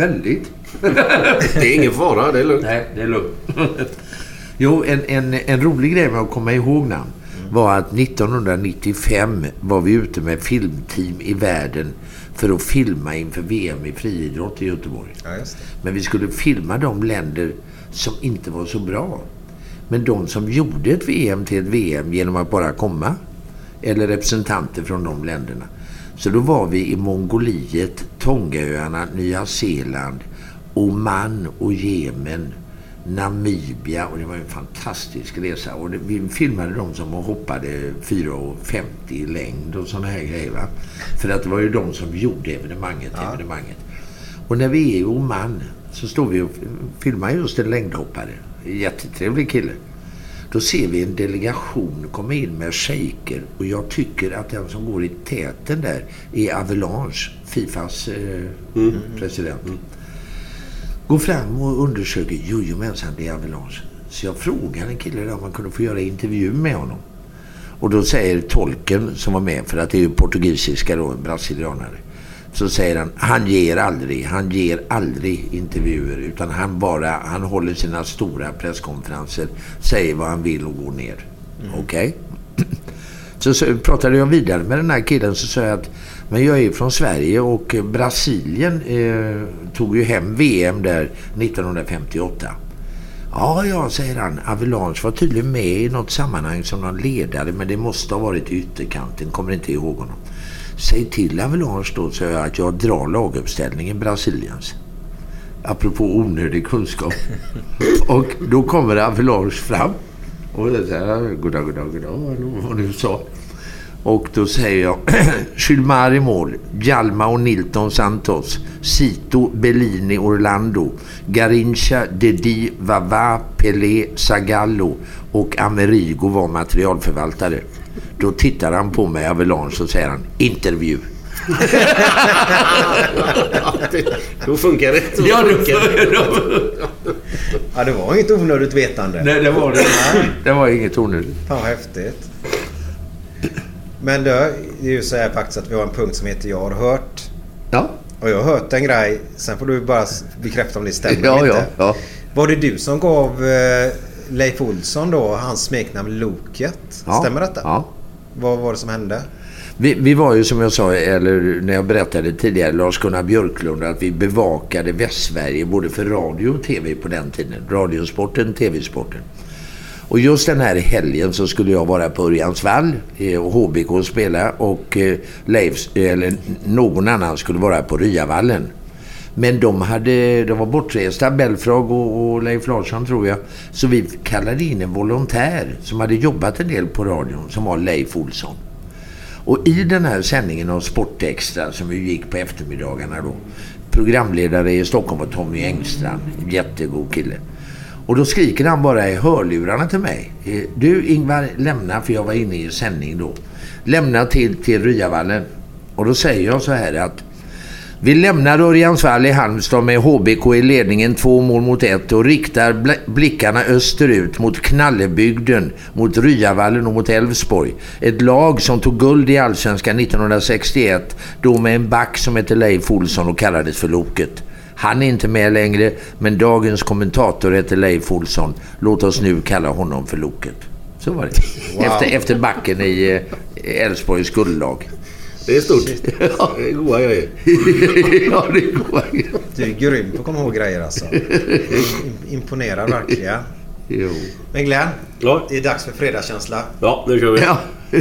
Väldigt. Det är ingen fara, det är lugnt. Nej, det är lugnt. *laughs* jo, en, en, en rolig grej med att komma ihåg namn var att 1995 var vi ute med filmteam i världen för att filma inför VM i friidrott i Göteborg. Ja, just det. Men vi skulle filma de länder som inte var så bra. Men de som gjorde ett VM till ett VM genom att bara komma. Eller representanter från de länderna. Så då var vi i Mongoliet, Tongaöarna, Nya Zeeland, Oman och Jemen, Namibia och det var en fantastisk resa. Och det, vi filmade de som hoppade 4,50 i längd och sådana här grejer. Va? För att det var ju de som gjorde evenemanget. evenemanget. Och när vi är i Oman så står vi och filmar just en längdhoppare. Jättetrevlig kille. Då ser vi en delegation komma in med shejker och jag tycker att den som går i täten där är Avalanche, Fifas eh, president. Går fram och undersöker, jojomensan det är Avalanche. Så jag frågar en kille om man kunde få göra intervju med honom. Och då säger tolken som var med, för att det är ju portugisiska då, en brasilianare. Så säger han, han ger aldrig, han ger aldrig intervjuer utan han bara, han håller sina stora presskonferenser, säger vad han vill och går ner. Okej? Så, så pratade jag vidare med den här killen så sa jag att men jag är från Sverige och Brasilien eh, tog ju hem VM där 1958. Ja, ja, säger han. Avalanche var tydligen med i något sammanhang som någon ledare men det måste ha varit ytterkanten. Kommer inte ihåg honom. Säg till Avalanche då, säger jag, att jag drar laguppställningen Brasiliens. Apropå onödig kunskap. *laughs* och då kommer Avalanche fram. Och jag säger, goddag, goddag, goddag, vad du sa. Och då säger jag *clears throat* Gilmar i mål, Jalma och Nilton Santos, Sito, Bellini, Orlando, Garincha, Dedi, Vava, Pelé, Zagallo och Amerigo var materialförvaltare. Då tittar han på mig, Avalanche, och säger han intervju. *laughs* Då funkar det. Då Ja, det funkar Ja, det var inget onödigt vetande. Nej, det var det. Det var inget onödigt. Fan vad häftigt. Men det är ju så här faktiskt att vi har en punkt som heter Jag har hört. Ja. Och jag har hört en grej. Sen får du bara bekräfta om det stämmer Ja, eller ja, inte. ja. Var det du som gav eh, Leif Olsson då hans smeknamn Loket? Ja. Stämmer detta? Ja. Vad var det som hände? Vi, vi var ju som jag sa, eller när jag berättade tidigare, Lars-Gunnar Björklund, att vi bevakade Västsverige både för radio och tv på den tiden. Radiosporten, tv-sporten. Och just den här helgen så skulle jag vara på Örjansvall eh, och HBK spela och Leif, Leifs, eller någon annan skulle vara på Ryavallen. Men de, hade, de var bortresta, Belfrag och, och Leif Larsson tror jag. Så vi kallade in en volontär som hade jobbat en del på radion som var Leif Olsson. Och i den här sändningen av Sportextra som ju gick på eftermiddagarna då. Programledare i Stockholm var Tommy Engstrand. Jättegod kille. Och då skriker han bara i hörlurarna till mig. Eh, du Ingvar, lämna, för jag var inne i sändning då. Lämna till, till Ryavallen. Och då säger jag så här att vi lämnar Örjansvall i Halmstad med HBK i ledningen två mål mot ett och riktar bl- blickarna österut mot Knallebygden, mot Ryavallen och mot Elfsborg. Ett lag som tog guld i Allsvenskan 1961, då med en back som hette Leif Olsson och kallades för Loket. Han är inte med längre, men dagens kommentator heter Leif Olsson. Låt oss nu kalla honom för Loket. Så var det. Wow. Efter, efter backen i eh, Elfsborgs guldlag. Det är stort. Det är goda grejer. ja, det är goda *laughs* grejer. Du är grym på att komma ihåg grejer alltså. Im- Imponerar verkligen. Jo. Men Glenn, Ja. det är dags för fredagskänsla. Ja, nu kör vi. Ja. *laughs*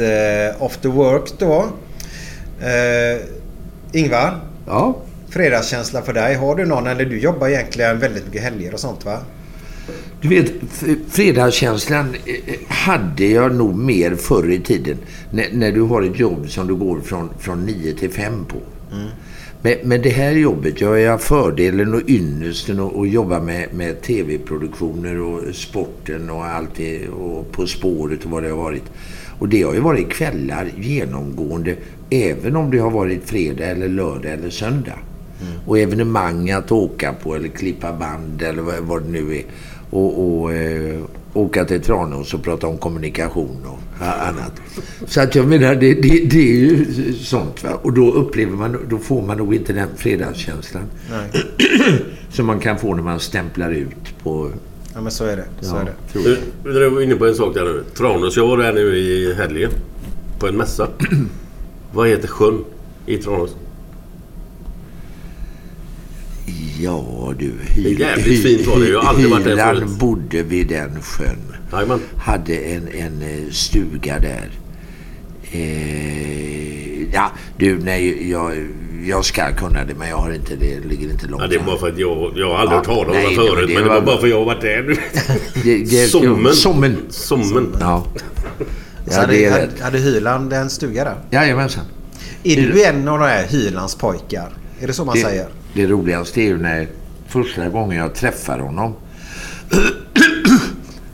eh, after work då. Eh, Ingvar, Ja. fredagskänsla för dig. Har du någon eller du jobbar egentligen väldigt mycket helger och sånt va? Du vet, fredagskänslan eh, hade jag nog mer förr i tiden. När, när du har ett jobb som du går från, från 9 till 5 på. Men, men det här jobbet, jag har fördelen och ynnesten att jobba med, med tv-produktioner och sporten och allt det och På spåret och vad det har varit. Och det har ju varit kvällar genomgående även om det har varit fredag eller lördag eller söndag. Och evenemang att åka på eller klippa band eller vad, vad det nu är. Och, och eh, åka till Tranås och prata om kommunikation och annat. Så att jag menar, det, det, det är ju sånt. Va? Och då upplever man, då får man nog inte den fredagskänslan. Nej. *clears throat* Som man kan få när man stämplar ut på... Ja, men så är det. Så Ja, är det. tror Du, jag. du var inne på en sak där nu. Tranås. Jag var där nu i helgen. På en mässa. *clears throat* Vad heter sjön i Tranås? Ja du, Det är jävligt fint var det. Jag har aldrig varit där förut. bodde vid den sjön. Jajamän. Hade en, en eh, stuga där. Eh, ja, du, nej, jag, jag ska kunna det men jag har inte det. Det ligger inte långt Ja, det är bara för att jag, jag har aldrig Ja, hört talas om nej, det men förut. det Men det var- var bara för att jag har varit där nu. *laughs* Det- det- Sommen. Sommen. Sommen. Ja. Så *laughs* Ja, det är hade, hade Hyland en stuga där? Jajamensan. Är du en av de här Hylands pojkar? Är det så man det, säger? Det roligaste är ju när första gången jag träffar honom *clears throat*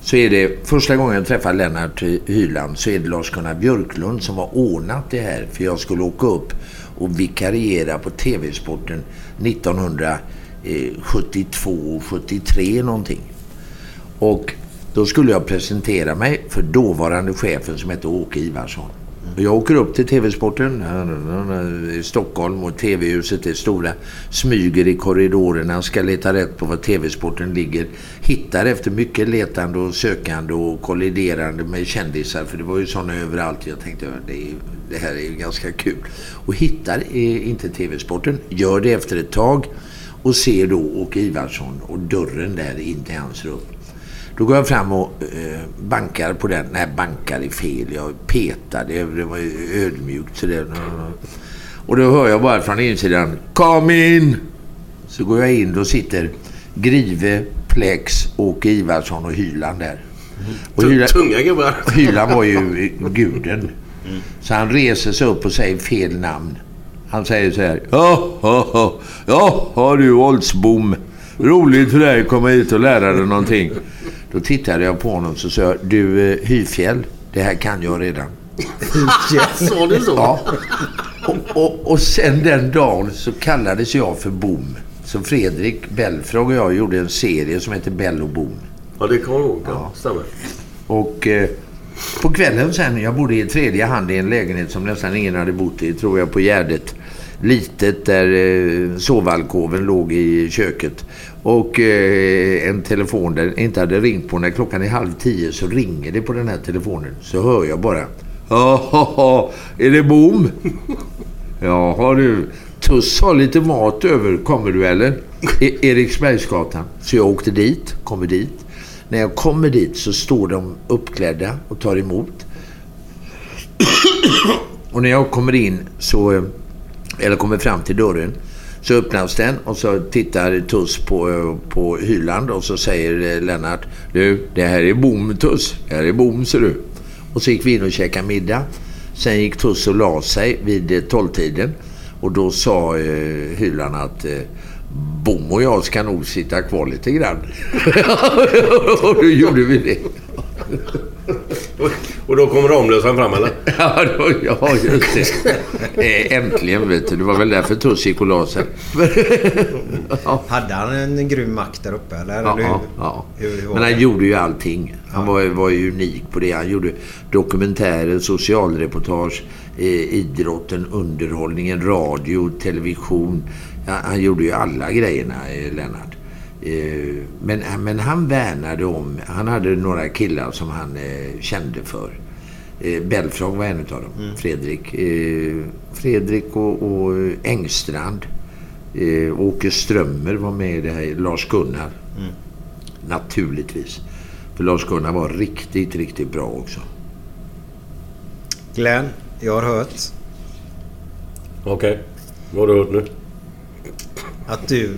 så är det första gången jag träffar Lennart Hyland så är det Lars-Gunnar Björklund som har ordnat det här för jag skulle åka upp och vikariera på TV-sporten 1972 73 någonting. Och då skulle jag presentera mig för dåvarande chefen som hette Åke Ivarsson. Jag åker upp till TV-sporten i Stockholm och TV-huset är stora. Smyger i korridorerna, ska leta rätt på var TV-sporten ligger. Hittar efter mycket letande och sökande och kolliderande med kändisar. För det var ju sådana överallt. Jag tänkte att det, är, det här är ju ganska kul. Och hittar inte TV-sporten. Gör det efter ett tag. Och ser då Åke Ivarsson och dörren där in till hans rum. Då går jag fram och eh, bankar på den. Nej, bankar är fel. Jag petar. Det, det var ju ödmjukt. Så det, och då hör jag bara från insidan. Kom in! Så går jag in. Då sitter Grive, Plex, Åke Ivarsson och Hyland där. Och Hyland, Tunga gubbar. Hyland var ju guden. Så han reser sig upp och säger fel namn. Han säger så här. Ja, ja, ja, ja, ja du Oldsbom. Roligt för dig att komma hit och lära dig någonting. Då tittade jag på honom och så sa jag, du eh, Hyfjäll, det här kan jag redan. *laughs* Sa du så? Ja. Och, och, och sen den dagen så kallades jag för Bom. Så Fredrik Belfrage och jag gjorde en serie som heter Bell och Bom. Ja, det kommer jag ihåg. Ja. Stämmer. Och eh, på kvällen sen, jag bodde i tredje hand i en lägenhet som nästan ingen hade bott i, tror jag, på Gärdet. Litet där eh, sovalkoven låg i köket. Och eh, en telefon där inte hade ringt på. När klockan är halv tio så ringer det på den här telefonen. Så hör jag bara. Ja, är det bom? *laughs* Ja, har du. Tuss har lite mat över. Kommer du eller? E- Eriksbergsgatan. Så jag åkte dit, kommer dit. När jag kommer dit så står de uppklädda och tar emot. *coughs* och när jag kommer in så, eh, eller kommer fram till dörren, så öppnas den och så tittar Tuss på, på Hyland och så säger eh, Lennart, du, det här är bom Tuss, det här är bom ser du. Och så gick vi in och käkade middag. Sen gick Tuss och la sig vid eh, tolvtiden och då sa eh, Hyland att eh, Bom och jag ska nog sitta kvar lite grann. *laughs* och då gjorde vi det. *laughs* Och då kom Ramlösan fram eller? *laughs* Ja, då, ja just det. Eh, Äntligen vet du. Det var väl därför Tuss gick och la sig. Hade han en grym makt där uppe eller? Ja, eller ja. Hur, hur Men han det? gjorde ju allting. Han var, var ju unik på det. Han gjorde dokumentärer, socialreportage, eh, idrotten, underhållningen, radio, television. Ja, han gjorde ju alla grejerna, eh, Lennart. Eh, men, men han värnade om... Han hade några killar som han eh, kände för. Eh, Belfrage var en av dem. Fredrik. Eh, Fredrik och, och Engstrand. Eh, Åke Strömmer var med i det här. Lars-Gunnar. Naturligtvis. För Lars-Gunnar var riktigt, riktigt bra också. Glenn, jag har hört Okej. Vad har du hört nu? att du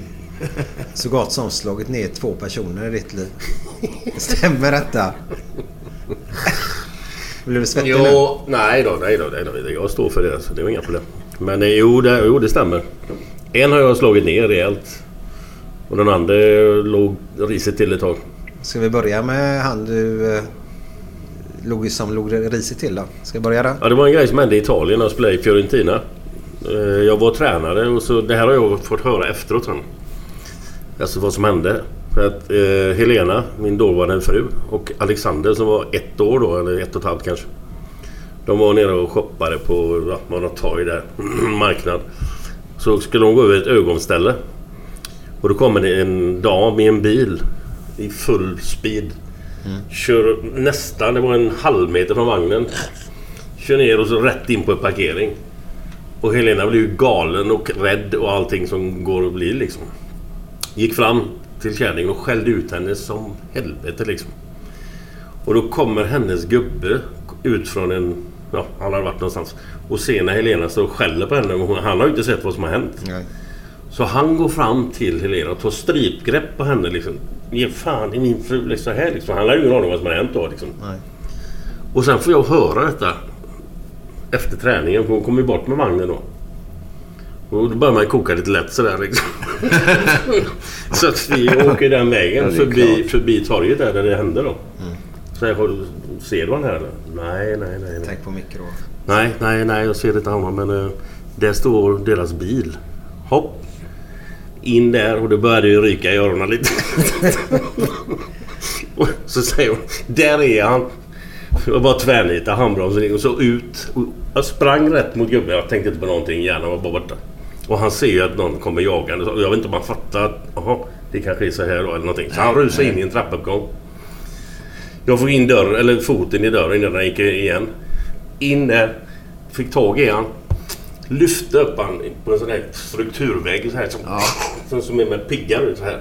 så gott som slagit ner två personer i ditt liv. Stämmer detta? Blir du svettig nu? Jo, nej då, nej då, nej då. Jag står för det. Så det är inga problem. Men eh, jo det, jo, det stämmer. En har jag slagit ner rejält. Och den andra låg riset till ett tag. Ska vi börja med han du eh, låg, som låg risigt till då? Ska vi börja där? Ja, det var en grej som hände i Italien när jag spelade i Fiorentina. Eh, Jag var tränare och så det här har jag fått höra efteråt sen. Alltså vad som hände. För att eh, Helena, min dåvarande fru och Alexander som var ett år då, eller ett och ett halvt kanske. De var nere och shoppade på ja, något torg där. marknad. Så skulle de gå över ett ögonställe. Och då kommer det en dam i en bil. I full speed. Kör nästan, det var en halv meter från vagnen. Kör ner och så rätt in på en parkering. Och Helena blev ju galen och rädd och allting som går att bli liksom. Gick fram till kärringen och skällde ut henne som helvete liksom. Och då kommer hennes gubbe ut från en... Ja, han har varit någonstans. Och ser när Helena står och skäller på henne. hon- Han har ju inte sett vad som har hänt. Nej. Så han går fram till Helena och tar strypgrepp på henne liksom. Ge fan i min fru liksom så här liksom. Han har ju ingen aning om vad som har hänt då liksom. Nej. Och sen får jag höra detta efter träningen. För hon kommer ju bort med vagnen då. Och då börjar man koka lite lätt sådär liksom. *laughs* så att vi åker den vägen Ja, förbi, klart. förbi torget där, där det hände då. Så jag, "Har du- ser du han här eller? Nej, nej, nej. nej. Tänk på då. Nej, nej, nej, jag ser inte honom. Men uh, där står deras bil. Hopp. In där och det började ju ryka i öronen lite. *laughs* och så säger hon, där är han. Jag bara tvärnitade handbromsen och så ut. Och jag sprang rätt mot gubben. Jag tänkte inte på någonting. Hjärnan var bara borta. Och han ser ju att någon kommer jagande. Och Jag vet inte om han fattar att jaha, det kanske är så här då eller någonting. Så han rusar in i en trappuppgång. Jag får in dörren, eller foten i dörren innan den gick igen. In där. Fick tag i han. Lyfte upp han på en sån här strukturvägg så här som, som, som är med piggar ut så här.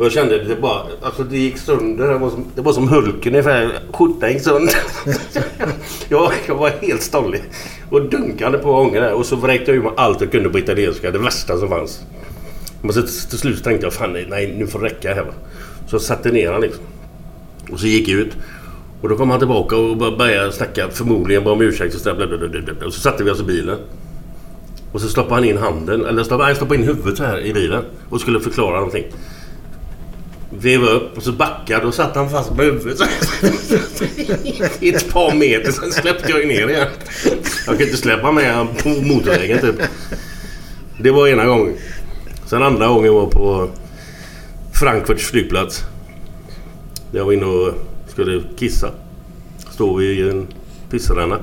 Och jag kände det bara, alltså det gick sönder. Det var som, det var som Hulken ungefär. Skjortan gick sönder. *laughs* jag, jag var helt stollig. Och dunkade på ången där. Och så vräkte jag ur mig allt jag kunde på italienska. Det värsta som fanns. Men så till slut tänkte jag, fan nej, nu får det räcka här va. Så jag satte ner han liksom. Och så gick jag ut. Och då kom han tillbaka och började snacka förmodligen bara om ursäkt och så, där, bla, bla, bla, bla, och så satte vi oss i bilen. Och så stoppade han in handen, eller stoppade, han stoppade in huvudet så här i bilen och skulle förklara någonting. Vevade upp och så backade och satt han fast med huvudet. *laughs* I ett par meter, sen släppte jag ner igen. Jag kunde inte släppa med honom på motorvägen typ. Det var ena gången. Sen andra gången var på Frankfurts flygplats. Jag var inne och skulle kissa. Står vi i en pissränna.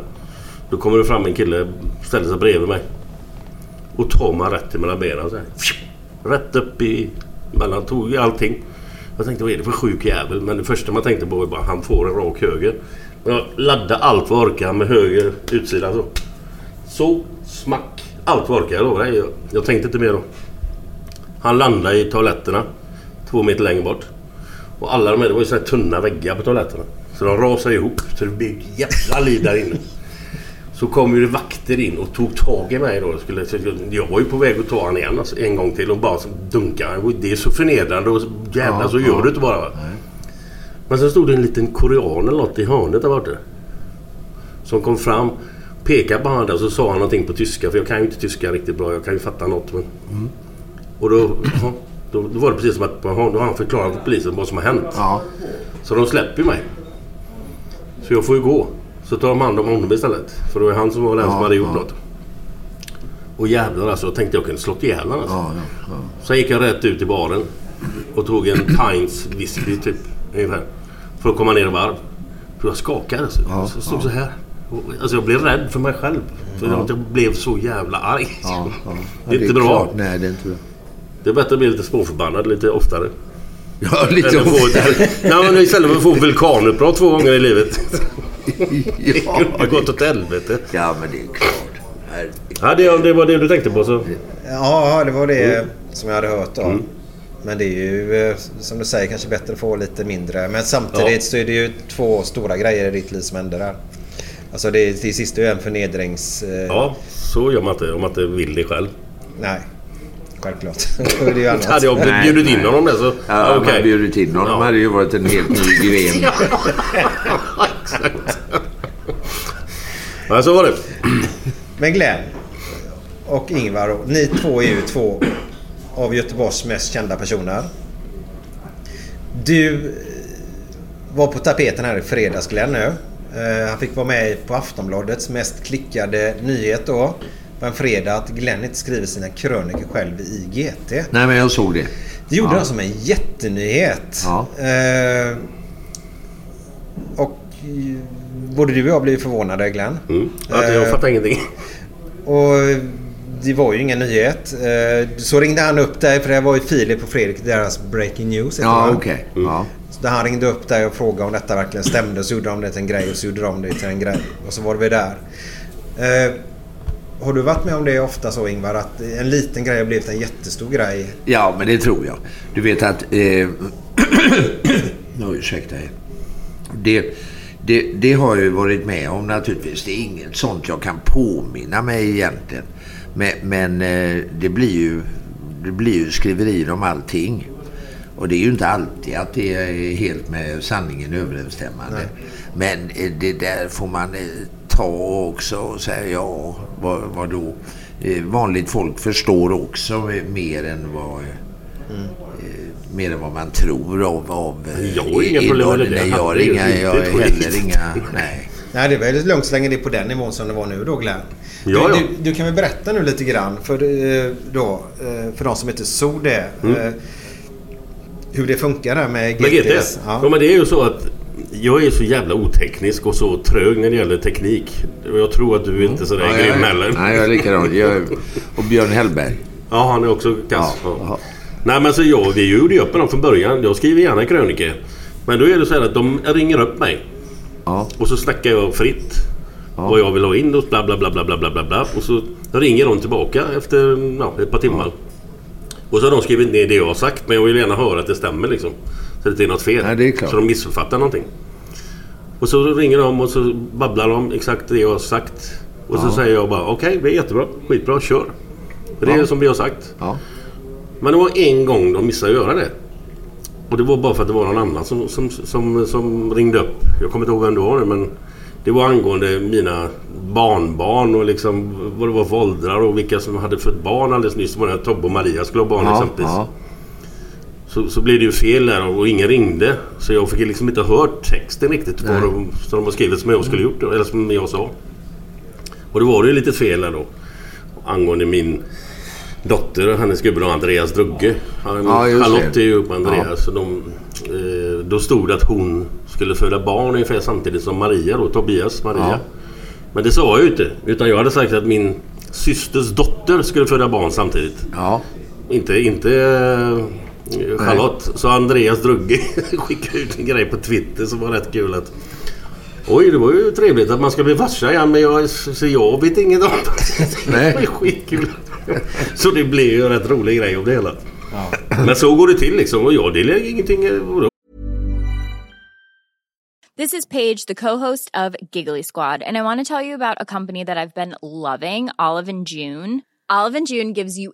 Då kommer det fram en kille, ställer sig bredvid mig. Och tar mig rätt i mellan benen så här. Rätt upp i mellan, tog allting. Jag tänkte vad är det för sjuk jävel? Men det första man tänkte på var bara han får en rak höger. Men jag laddade allt vad jag med höger utsida så. Så, smack. Allt vad jag orkade. Jag lovar dig. Jag, jag tänkte inte mer då. Han landade i toaletterna. Två meter längre bort. Och alla de här, det var ju sådana här tunna väggar på toaletterna. Så de rasade ihop. Så det blev ett jävla liv där inne. Så kom ju det vakter in och tog tag i mig då. Jag Skulle, så jag var ju på väg att ta han igen alltså, en gång till och bara så dunka. Det är så förnedrande och så- jävlar Ja, så gör ja. du inte bara. Va? Men sen stod det en liten korean eller något i hörnet där borta. Som kom fram, pekade på honom och så sa han någonting på tyska. För jag kan ju inte tyska riktigt bra. Jag kan ju fatta något. Men... Och då, då, då var det precis som att då har han förklarat för polisen vad som har hänt. Ja. Så de släpper mig. Så jag får ju gå. Så tar de hand om honom istället. För det var han som var den Ja, som hade gjort ja. något. Och jävlar alltså, jag tänkte jag kunde slått ihjäl honom alltså. Ja, ja, ja. Sen gick jag rätt ut i baren. Och tog en pints whisky typ. Ungefär. För att komma ner i varv. För jag skakade alltså. Ja, så jag stod ja. så här. Alltså jag blev rädd för mig själv. För Ja. jag blev så jävla arg. Ja, ja. Det är inte bra. Klart. Nej, det är inte bra. Det är bättre att bli lite småförbannad lite oftare. Ja, lite ett, nej, men istället för att få vulkanutbrott två gånger i livet. *laughs* Det ja, kunde ju gått åt helvete. ja, men det är klart. Herregud. Ja, det, det var det du tänkte på så. Ja, det var det Mm. som jag hade hört då. Men det är ju eh, som du säger kanske bättre att få lite mindre. Men samtidigt Ja. så är det ju två stora grejer i ditt liv som händer där. Alltså det, till sist är det ju en förnedrings... eh, Ja, så gör man inte om man inte vill det själv. Nej, självklart. *laughs* Är det ju annat. Hade jag Nej, bjudit in nej. honom där så... Ja, man bjudit in honom Ja. hade ju varit en helt ny *laughs* gren. Exakt. Ja, så var det. Men Glenn och Ingvar, ni två är ju två av Göteborgs mest kända personer. Du eh, var på tapeten här i fredags Glenn nu. Eh, Han fick vara med på Aftonbladets mest klickade nyhet då. På en fredag att Glenn inte skriver sina krönikor själv i GT. Nej, men jag såg det. Det gjorde Ja. han som en jättenyhet. Ja. Eh, och både du och jag blev förvånade Glenn. Mm. Jag Eh, fattar ingenting. Och det var ju ingen nyhet. Eh, Så ringde han upp dig för det var ju Filip och Fredrik, deras Breaking News. Ja, okej. Ja. Så där han ringde upp dig och frågade om detta verkligen stämde. Så gjorde de det till en grej och så gjorde de det till en grej. Och så var vi där. Har du varit med om det ofta så Ingvar? Att en liten grej har blivit en jättestor grej? Ja, men det tror jag. Du vet att... Eh, *coughs* no, ursäkta. Det, det, det har jag ju varit med om naturligtvis. Det är inget sånt jag kan påminna mig egentligen. Men, men eh, det, blir ju, det blir ju skriverier om allting. Och det är ju inte alltid att det är helt med sanningen överensstämmande. Men eh, det där får man eh, ta också och säga ja, vad, vad då? Eh, vanligt folk förstår också eh, mer än vad... eh, eh, Mer än vad man tror av... av Jag har inga problem med det. Nej, jag har Det är ju inga... Jag heller inga... *laughs* Nej. Nej, det är väldigt lugnt så länge det är på den nivån som det var nu då Glenn. Ja, du, ja. Du, du kan väl berätta nu lite grann för, då, för de som inte såg det. eh, Hur det funkar där med GTS. Med GTS? Ja. Ja. men det är ju så att jag är så jävla oteknisk och så trög när det gäller teknik. Jag tror att du är inte är sådär ja, grym heller. Nej, jag är likadan. Jag, och Björn Hellberg. Ja, han är också kass. Ja, ja. Nej, men så jag, vi gjorde ju upp med dem från början. Jag skriver gärna krönikor. Men då är det så här att de ringer upp mig. Ja. Och så snackar jag fritt. Vad jag vill ha in och bla bla bla bla bla bla bla. Och så ringer de tillbaka efter ett par timmar. Och så har de skrivit ner det jag har sagt men jag vill gärna höra att det stämmer liksom. Så det inte är något fel. Nej, så de missuppfattar någonting. Och så ringer de och så babblar de exakt det jag har sagt. Och så säger jag bara okej, det är jättebra. Skitbra, kör. För det är Ja. som vi har sagt. Ja. Men det var en gång de missade att göra det. Och det var bara för att det var någon annan som, som, som, som ringde upp. Jag kommer inte ihåg vem det var nu men det var angående mina barnbarn och liksom vad det var för åldrar och vilka som hade fött barn alldeles nyss. Det var när Tobbe och Maria skulle ha barn Ja, exempelvis. Ja. Så, så blev det ju fel där och ingen ringde. Så jag fick liksom inte hört texten riktigt vad de, som de har skrivit som jag skulle gjort eller som jag sa. Och då var det ju lite fel där då. Angående min dotter och hennes gubbe då, Andreas Drugge. Han, Ja, Charlotte är ju upp med Andreas. Så de, eh, då stod det att hon skulle föda barn ungefär samtidigt som Maria då, Tobias Maria. Ja. Men det sa jag ju inte. Utan jag hade sagt att min systers dotter skulle föda barn samtidigt. Ja. Inte, inte Charlotte. Så Andreas Drugge *laughs* skickade ut en grej på Twitter som var rätt kul att Oj, det var ju trevligt att man ska bli farsa igen men jag, så jag vet inget om det. *laughs* Nej. Det var skitkul. *laughs* Så det blev ju en rätt rolig grej av det hela. Men så går det till liksom och jag det är ingenting... eh? This is Paige, the co-host of Giggly Squad, and I want to tell you about a company that I've been loving, Olive and June. Olive and June gives you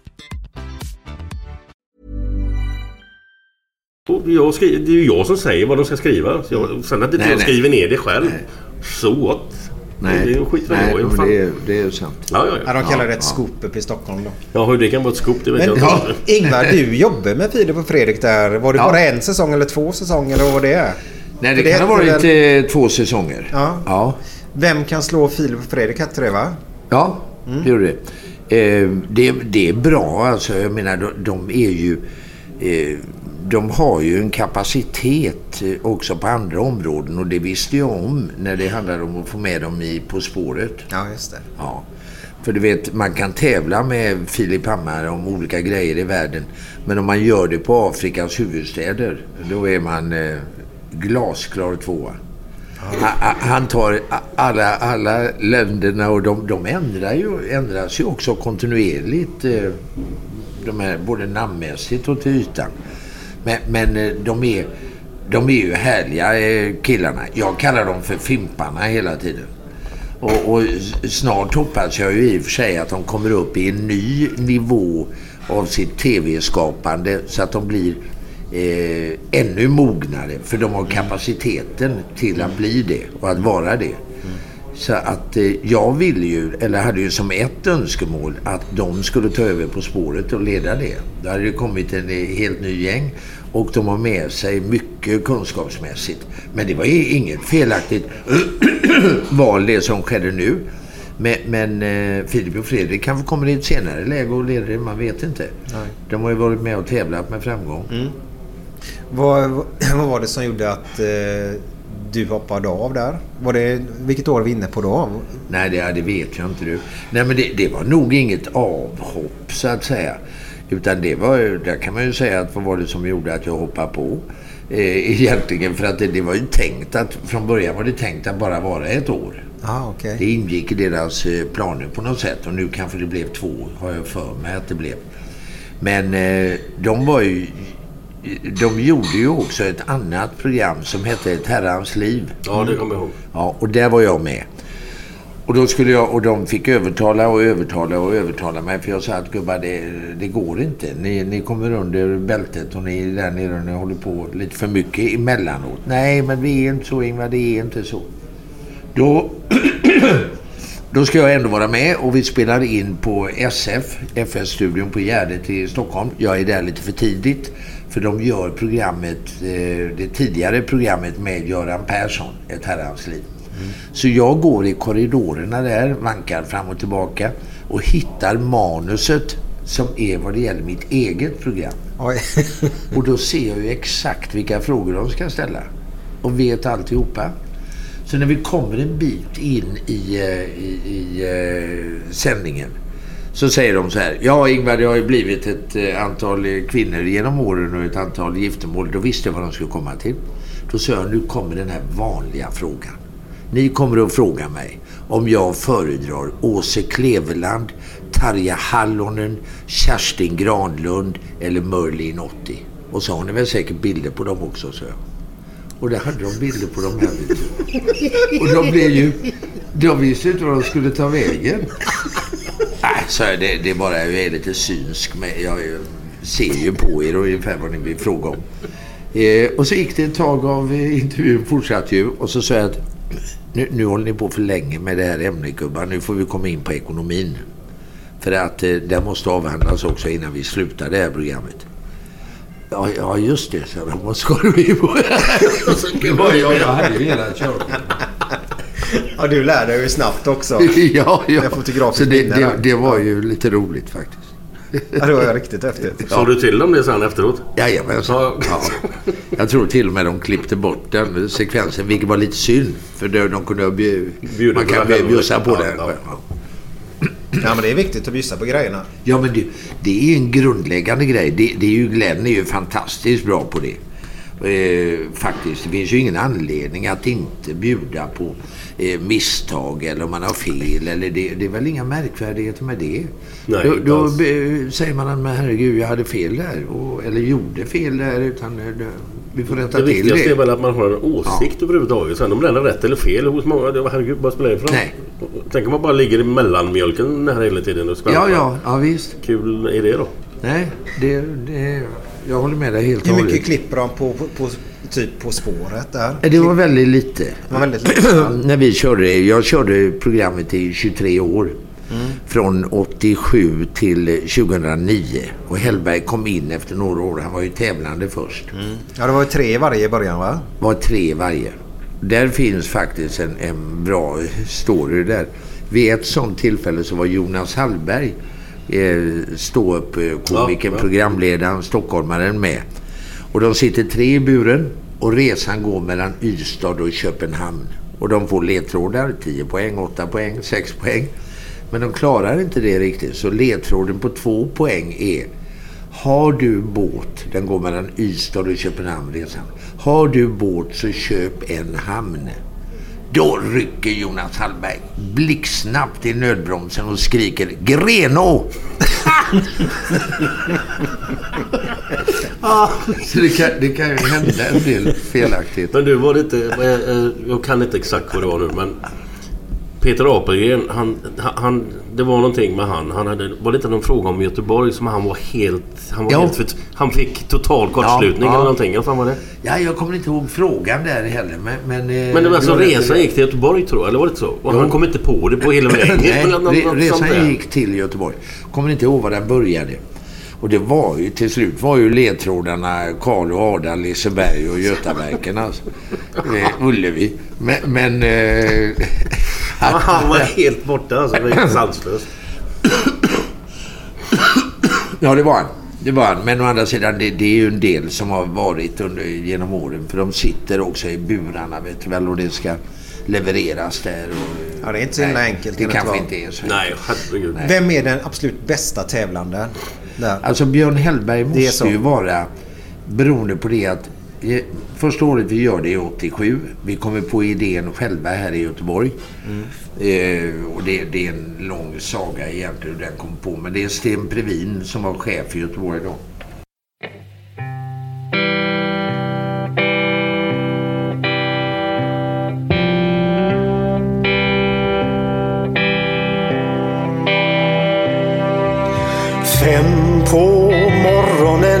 Jag skri- det är ju jag som säger vad de ska skriva. Så jag, sen att inte Nej, jag nej. skriver ner det själv. Så what? Nej, Det är ju skit nej fan. det, är, det är sant. Ja, ja, Ja, ja. de kallar det ett ja. scoop uppe i Stockholm då. ja, hur det kan vara ett scoop det vet Men jag inte. ja, Ingvar, du jobbar med Filip och Fredrik där. Var det Ja. bara en säsong eller två säsonger eller vad det är? Nej, För det, kan ha varit väl- eh, två säsonger. Ja. Ja, Vem kan slå Filip och Fredrik hette det va? ja det gjorde det. Eh, det. Det är bra alltså. Jag menar, de, de är ju... Eh, de har ju en kapacitet eh, också på andra områden och det visste jag om när det handlade om att få med dem i På spåret. Ja, just det. Ja. För du vet, man kan tävla med Filip Hammar om olika grejer i världen. Men om man gör det på Afrikas huvudstäder, då är man eh, glasklar tvåa. Ha- ha- Han tar alla, alla länderna och de, de ändrar ju, ändras ju också kontinuerligt. eh, De är både namnmässigt och till ytan. Men, men eh, de, är, de är ju härliga eh, killarna. Jag kallar dem för Fimparna hela tiden. Och, och snart hoppas jag ju i och för sig att de kommer upp i en ny nivå av sitt tv-skapande så att de blir eh, ännu mognare. För de har kapaciteten till att bli det och att vara det. Så att eh, jag ville ju, eller hade ju som ett önskemål att de skulle ta över På spåret och leda det. Då hade det kommit en eh, helt ny gäng och de har med sig mycket kunskapsmässigt. Men det var ju inget felaktigt *clears throat* val det som skedde nu. Men, men eh, Filip och Fredrik kanske kommer i ett senare läge och leder det, man vet inte. De har ju varit med och tävlat med framgång. Vad, *clears throat* vad var det som gjorde att eh, du hoppade av där? Var det, vilket år är vi inne på då? Nej, det, det vet jag inte du. Nej, men det, det var nog inget avhopp så att säga. Utan det var där kan man ju säga att vad var det som gjorde att jag hoppade på? Eh, egentligen för att det, det var ju tänkt att, från början var det tänkt att bara vara ett år. Ah, okej. Det ingick i deras eh, planer på något sätt och nu kanske det blev två, har jag för mig att det blev. Men eh, de var ju... De gjorde ju också ett annat program som hette Ett herrans liv. Ja, det kommer jag ihåg. Ja, och där var jag med. Och då skulle jag, och de fick övertala och övertala och övertala mig. För jag sa att gubbar, det, det går inte. Ni, ni kommer under bältet och ni är där nere och ni håller på lite för mycket emellanåt. Nej, men det är inte så Ingvar, det är inte så. Då, då ska jag ändå vara med och vi spelar in på SF, FS-studion på Gärdet i Stockholm. Jag är där lite för tidigt. För de gör programmet, eh, det tidigare programmet med Göran Persson, Ett herrans liv. Så jag går i korridorerna där, vankar fram och tillbaka och hittar manuset som är vad det gäller mitt eget program. *laughs* Och då ser jag ju exakt vilka frågor de ska ställa. Och vet alltihopa. Så när vi kommer en bit in i, eh, i, i eh, sändningen så säger de så här. Ja Ingvar, det har ju blivit ett eh, antal kvinnor genom åren och ett antal giftermål. Då visste jag vad de skulle komma till. Då sa jag, nu kommer den här vanliga frågan. Ni kommer att fråga mig om jag föredrar Åse Kleveland, Tarja Hallonen, Kerstin Granlund eller Merlin 80. Och så har ni väl säkert bilder på dem också, så jag. Och där hade de bilder på de här. Och de blev ju... De visste inte vad de skulle ta vägen. Alltså, det, det är bara jag är lite synsk. Men jag, ser ju på er ungefär vad ni vill fråga om. Eh, och så gick det ett tag av eh, intervjun, fortsatte ju. Och så sa jag att nu, nu håller ni på för länge med det här ämnet gubbar. Nu får vi komma in på ekonomin. För att eh, det måste avhandlas också innan vi slutar det här programmet. Ja, ja just det, så jag. Vad ska du in på? det var jag, jag hade ju hela körkortet. Ja, du lär dig ju snabbt också. *laughs* ja, ja. Så det, det, det var ju lite roligt faktiskt. Ja, det var riktigt häftigt. Sa du till dem det sen efteråt? Jajamensan. Ja. Jag tror till och med de klippte bort den sekvensen, vilket var lite synd. För då- de kunde ha bjud, man kan bjussa på Ja, det. ja. Ja, men det är viktigt att bjussa på grejerna. Ja, men det, det är ju en grundläggande grej. Det, det är ju, Glenn är ju fantastiskt bra på det. Eh, faktiskt. Det finns ju ingen anledning att inte bjuda på eh, misstag eller om man har fel. Eller det, det är väl inga märkvärdigheter med det. Nej, då då alls. be, säger man att men herregud, jag hade fel där. Och, eller gjorde fel där. Utan eh, vi får rätta Det till viktigaste det. är väl att man har en åsikt överhuvudtaget. Sen om den är rätt eller fel hos många, det, herregud, vad spelar det för? Nej. Tänk om man bara ligger i mellanmjölken här hela tiden och skvalpar. Ja, ja, ja visst. Kul är det då? Nej, det, det, jag håller med dig helt och Hur hållet. mycket klipper de på, på, på, typ På spåret där? Det var väldigt lite. Det var väldigt lite. *clears throat* När vi körde, jag körde programmet i 23 år. Mm. Från 87 till 2009. Och Hellberg kom in efter några år. Han var ju tävlande först. Ja, det var ju tre varje i början va? var tre varje. Där finns faktiskt en, en bra story där. Vid ett sånt tillfälle så var Jonas Hallberg eh, stå upp eh, komikern, Ja, ja. programledaren, stockholmaren med. Och de sitter tre i buren och resan går mellan Ystad och Köpenhamn. Och de får ledtrådar, 10 poäng, 8 poäng, 6 poäng. Men de klarar inte det riktigt. Så ledtråden på två poäng är har du båt, den går mellan Ystad och Köpenhamn resan. Har du båt så köp en hamn. Då rycker Jonas Hallberg blixtsnabbt i nödbromsen och skriker Greno! *laughs* så det kan, det kan ju hända en del felaktigt. Men du, var det inte... Jag kan inte exakt vad det var nu, men... Peter Apelgren, han, han, det var någonting med han. han hade, var inte någon fråga om Göteborg som han var helt... Han, var Ja. helt för, han fick total kortslutning Ja, eller någonting. Vad fan var det? Ja, jag kommer inte ihåg frågan där heller. Men, men, eh, Men det var alltså resan gick till Göteborg tror jag, eller var det inte så? Och han kom inte på det på hela vägen. *laughs* Nej, något- något resan gick till Göteborg. Kommer inte ihåg var den började. Och det var ju till slut var ju ledtrådarna Karl och Ada, Liseberg och Götaverken alltså. Eh, Ullevi. Men... men eh, *laughs* han var helt borta alltså. Det var *clears throat* sanslöst. Ja, det var han. Det var han. Men å andra sidan, det, det är ju en del som har varit under, genom åren. För de sitter också i burarna, vet du väl. Och det ska levereras där. Och, Ja, det är inte så himla Nej, enkelt, Det kan det kanske inte är så Nej, herregud. Vem är den absolut bästa tävlanden? Där. Alltså Björn Hellberg måste ju vara beroende på det att första året vi gör det är 87. Vi kommer på idén själva här i Göteborg. Mm. Eh, och det, det är en lång saga egentligen hur den kom på. Men det är Sten Previn som var chef i Göteborg då. Fem på morgonen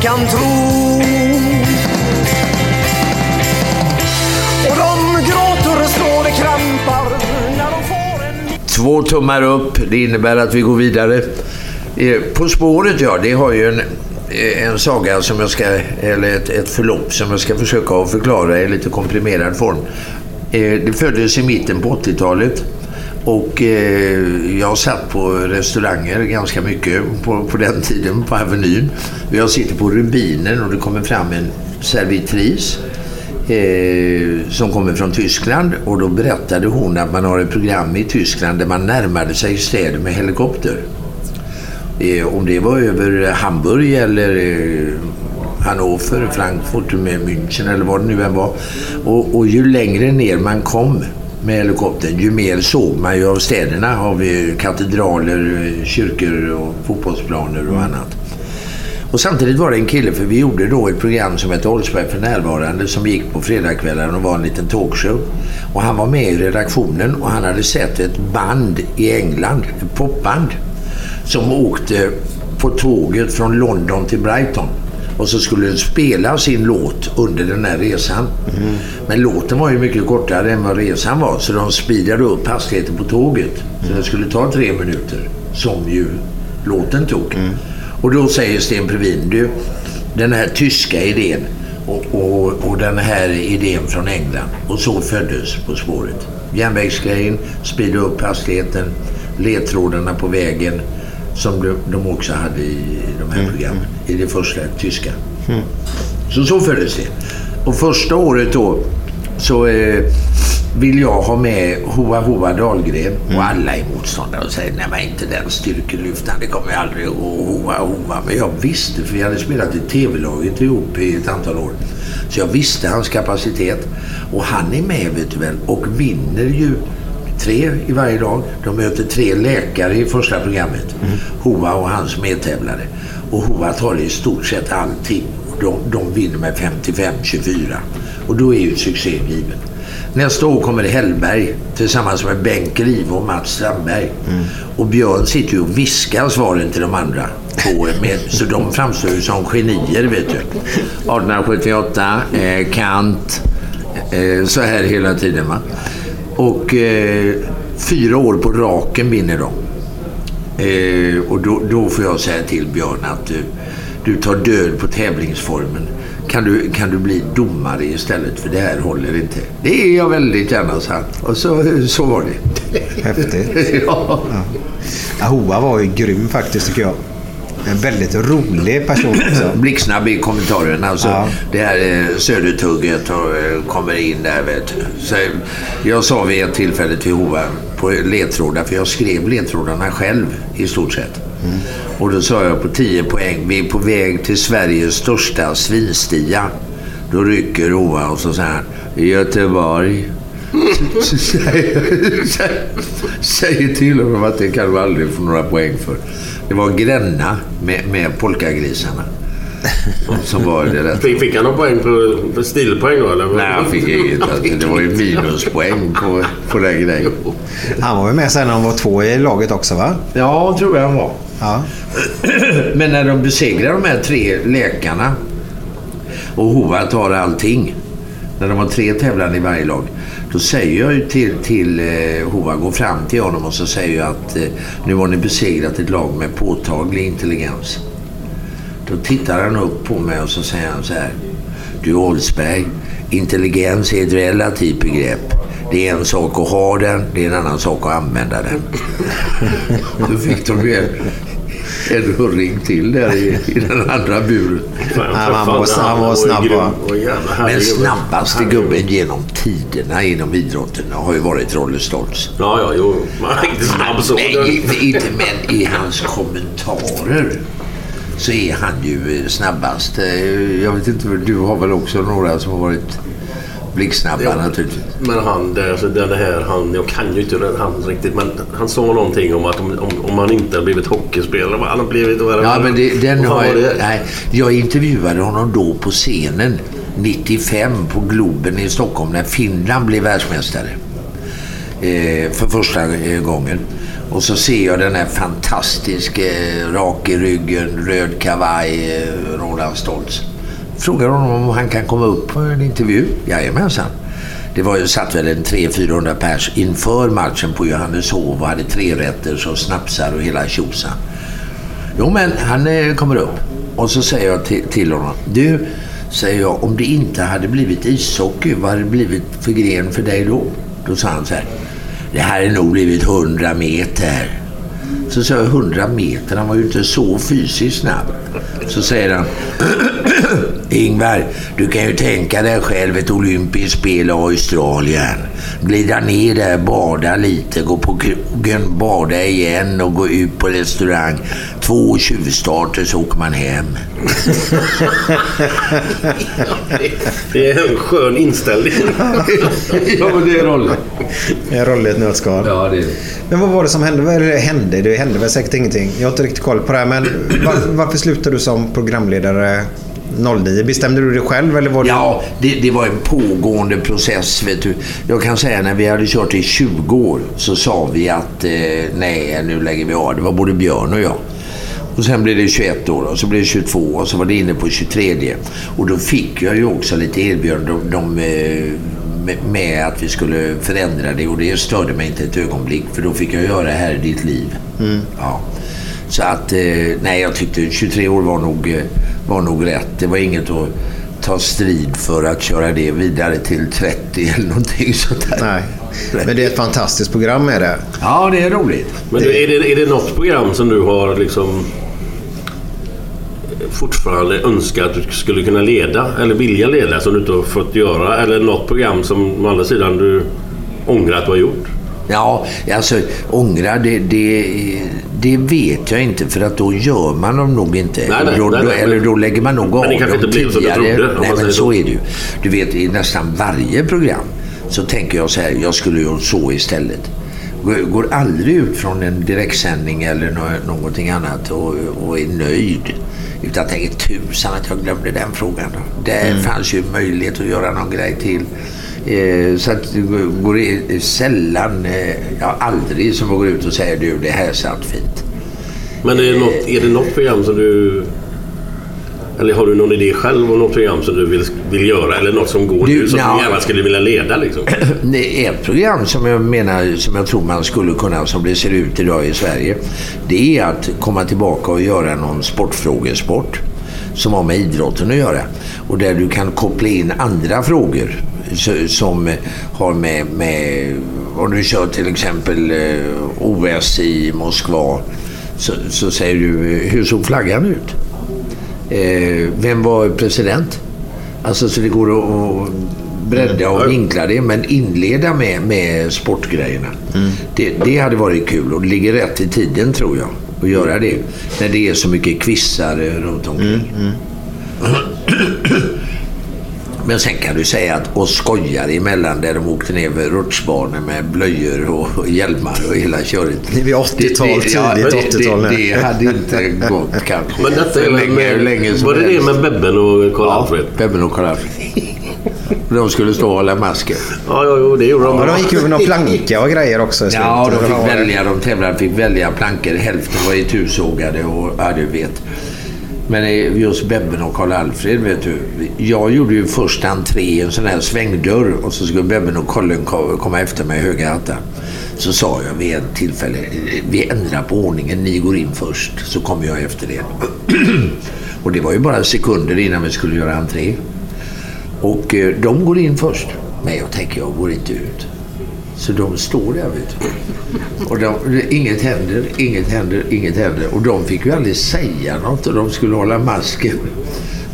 kan tro. Och de gråter och slår det krampar Två tummar upp, det innebär att vi går vidare. Eh, på spåret, ja, det har ju en, eh, en saga som jag ska, eller ett, ett förlopp som jag ska försöka förklara i lite komprimerad form. Eh, det föddes i mitten på 80-talet och jag satt på restauranger ganska mycket på, på den tiden på Avenyn. Jag sitter på Rubinen och det kommer fram en servitris eh, som kommer från Tyskland och då berättade hon att man har ett program i Tyskland där man närmade sig städer med helikopter. Eh, om det var över Hamburg eller eh, Hannover, Frankfurt med München eller vad det nu än var. Och, och ju längre ner man kom med helikoptern ju mer såg man ju av städerna. Har vi katedraler, kyrkor och fotbollsplaner och annat. Och samtidigt var det en kille, för vi gjorde då ett program som hette Oldsberg för närvarande som gick på fredagskvällar och var en liten talkshow. Och han var med i redaktionen och han hade sett ett band i England, ett popband, som åkte på tåget från London till Brighton. Och så skulle de spela sin låt under den här resan. Men låten var ju mycket kortare än vad resan var så de speedade upp hastigheten på tåget. Så det skulle ta tre minuter, som ju låten tog. Och då säger Sten Previn, du, den här tyska idén och, och, och den här idén från England. Och så föddes På spåret. Järnvägsgrejen, speeda upp hastigheten, ledtrådarna på vägen som de, de också hade i de här programmen. I det första tyska. Så så föddes det. Och första året då så eh, vill jag ha med Hoa Hoa Dahlgren och alla är motståndare och säger nej men inte den styrkelyftaren, det kommer jag aldrig att Hoa Hoa. Men jag visste, för vi hade spelat i tv-laget ihop i ett antal år. Så jag visste hans kapacitet. Och han är med vet du väl och vinner ju tre i varje dag. De möter tre läkare i första programmet. Hoa och hans medtävlare. Och Hoa tar i stort sett allting. De, de vinner med 55-24. Och då är ju succén given. Nästa år kommer Hellberg tillsammans med Bengt Grive och Mats Strandberg. Och Björn sitter ju och viskar svaren till de andra. På, med, så de framstår ju som genier vet du. 1878, eh, Kant, eh, så här hela tiden va. Och eh, fyra år på raken vinner de. Eh, och då, då får jag säga till Björn att du, du tar död på tävlingsformen. Kan du, kan du bli domare istället för det här håller inte. Det är jag väldigt gärna, så. Och så, så var det. Häftigt. *laughs* ja. Ja, Hoa var ju grym faktiskt tycker jag. En väldigt rolig person också. *clears throat* Blixtsnabb i kommentarerna. Alltså, Ja. Det här eh, södertugget och, eh, kommer in där. Vet. Så, jag sa vid ett tillfälle till Hova på ledtrådar, för jag skrev ledtrådarna själv i stort sett. Och då sa jag på 10 poäng, vi är på väg till Sveriges största svinstia. Då rycker Hova och så säger han, Göteborg. *laughs* Säger till honom att det kan du aldrig få några poäng för. Det var Gränna med, med polkagrisarna. Som var det rätt. Fick, fick han någon poäng på, på stilpoäng då? Eller? Nej, han fick inget. Alltså, det var ju minuspoäng på, på den grejen. Han var ju med sen när de var två i laget också va? Ja, tror jag han var. Ja. *clears throat* Men när de besegrar de här tre läkarna och Hova tar allting. När de har tre tävlande i varje lag. Då säger jag ju till, till eh, Hova, går fram till honom och så säger jag att eh, nu har ni besegrat ett lag med påtaglig intelligens. Då tittar han upp på mig och så säger han så här. Du Oldsberg, intelligens är ett relativt begrepp. Det är en sak att ha den, det är en annan sak att använda den. *laughs* Då fick de ju en, en hurring till där i, i den andra buren. han var- han var snabb? Men snabbaste gubben genom tiderna inom idrotten har ju varit Rolle Stoltz. Ja, ja, jo. Man är inte snabb så. Nej, inte- inte, men i hans kommentarer så är han ju snabbast. Eh, Jag vet inte, du har väl också några som har varit blixtsnabba Ja. naturligtvis. Men han där, så den här, han, jag kan ju inte den han riktigt, men han sa någonting om att om, om, om han inte hade blivit hockeyspelare, han har blivit... Vad Ja, men det, den har jag, det? nej, jag intervjuade honom då på scenen 95 på Globen i Stockholm när Finland blev världsmästare. eh, för första eh, gången. Och så ser jag den här fantastiska, eh, rak i ryggen, röd kavaj, eh, Roland Stoltz. Frågar honom om han kan komma upp på en intervju. Jajamensan. Det var ju, satt väl en 300-400 pers inför matchen på Johanneshov och hade tre rätter och snapsar och hela tjosan. Jo, men han eh, kommer upp. Och så säger jag till, till honom. Du, säger jag, om det inte hade blivit ishockey, vad hade det blivit för gren för dig då? Då sa han så här. Det hade nog blivit 100 meter. Så sa jag 100 meter, han var ju inte så fysiskt snabb. Så säger han. *clears throat* Ingvar, du kan ju tänka dig själv ett olympiskt spel i Australien. Glida ner där, bada lite, gå på krogen, bada igen och gå ut på restaurang. Två tjuvstarter så åker man hem. *laughs* Det är en skön inställning. *laughs* ja, men det är. En roll i ett nötskal. Ja, det är Men vad var det som hände? Vad är det det hände? Det hände väl säkert ingenting. Jag har inte riktigt koll på det här. Men var, varför slutade du som programledare 09? Bestämde du det själv eller var det... Ja, det, det var en pågående process. Vet du. Jag kan säga när vi hade kört i 20 år så sa vi att eh, nej, nu lägger vi av. Det var både Björn och jag. Och sen blev det 21 år och så blev det 22 och så var det inne på 23. Och då fick jag ju också lite erbjudanden de, de, med, att vi skulle förändra det och det störde mig inte ett ögonblick för då fick jag göra det här i ditt liv. Mm. Ja. Så att, eh, nej jag tyckte 23 år var nog, eh, var nog rätt. Det var inget att ta strid för att köra det vidare till 30 eller någonting sånt där. Nej. Men det är ett fantastiskt program är det. Ja, det är roligt. Men du, är, det, är det något program som du har liksom fortfarande önskar att du skulle kunna leda eller vilja leda som du inte har fått göra? Eller något program som å andra sidan du ångrar att du har gjort? Ja, alltså ångra det, det, det vet jag inte för att då gör man dem nog inte. Nej, nej, då, nej, nej. eller då lägger man nog av Men det kanske dem inte blev som du tidigare. trodde, Nej, men så så. är det ju. Du vet, i nästan varje program så tänker jag så här, jag skulle göra så istället. Går, aldrig ut från en direktsändning eller nå- någonting annat och, och är nöjd. Utan tänker tusan att jag glömde den frågan. Där Mm. fanns ju möjlighet att göra någon grej till. Eh, så att det går- det sällan, eh, ja aldrig som jag går ut och säger du det här satt fint. Men är det, något, är det något program som du... Eller har du någon idé själv om något program som du vill, vill göra? Eller något som går Du, nu som nja. du gärna skulle vilja leda liksom? *clears throat* Det är ett program som jag menar, som jag tror man skulle kunna, som det ser ut idag i Sverige. Det är att komma tillbaka och göra någon sportfrågesport som har med idrotten att göra. Och där du kan koppla in andra frågor som har med, med om du kör till exempel eh, OS i Moskva så, så säger du, hur såg flaggan ut? Eh, vem var president? Alltså så det går att, bredda och vinkla det men inleda med, med sportgrejerna. Det, det hade varit kul och det ligger rätt i tiden tror jag att göra det. När det är så mycket quizar runt omkring. *clears throat* Men sen kan du säga att och skojar emellan där de åkte ner för rutschbanor med blöjor och, och hjälmar och hela köret. Det är vid 80-tal, tidigt det, 80-tal det, det hade inte gått *laughs* kanske. Men detta är länge, med, länge som Var det det med Bebben och Karl-Alfred? Bebben och Karl-Alfred. De skulle stå och hålla masken. Ja, ja, jo, det gjorde de. Ja, de gick över någon planka och grejer också i. Ja, de fick välja. De tävlande fick välja plankor. Hälften var itusågade och ja, du vet. Men eh, just Bebben och Karl-Alfred, vet du. Jag gjorde ju först entré i en sån här svängdörr och så skulle Bebben och Colin komma efter mig i höga hattar. Så sa jag vid ett tillfälle, vi ändrar på ordningen, ni går in först så kommer jag efter det. *clears throat* och det var ju bara sekunder innan vi skulle göra entré. Och eh, de går in först. Men jag tänker, jag går inte ut. Så de står där vet du. Och de, inget händer, inget händer, inget händer. Och de fick ju aldrig säga något och de skulle hålla masken.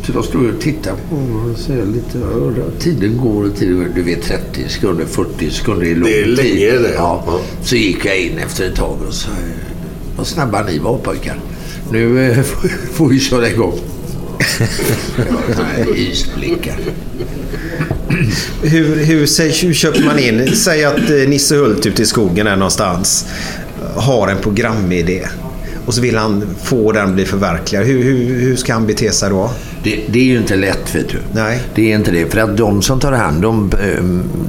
Så de stod och tittade på mig och säger lite, "Ja, tiden går och tiden går. Du vet 30 sekunder, 40 sekunder är lång Det är länge det. Ja. Så gick jag in efter ett tag och sa, vad snabba ni var pojkar. Nu eh, *laughs* får vi köra igång. *laughs* Isblickar. Hur, hur, hur köper man in? Säg att eh, Nisse Hult ute i skogen är någonstans har en programidé. Och så vill han få den bli förverkligad. Hur, hur, hur ska han bete sig då? Det, det är ju inte lätt vet du. Nej. Det är inte det. För att de som tar hand om eh,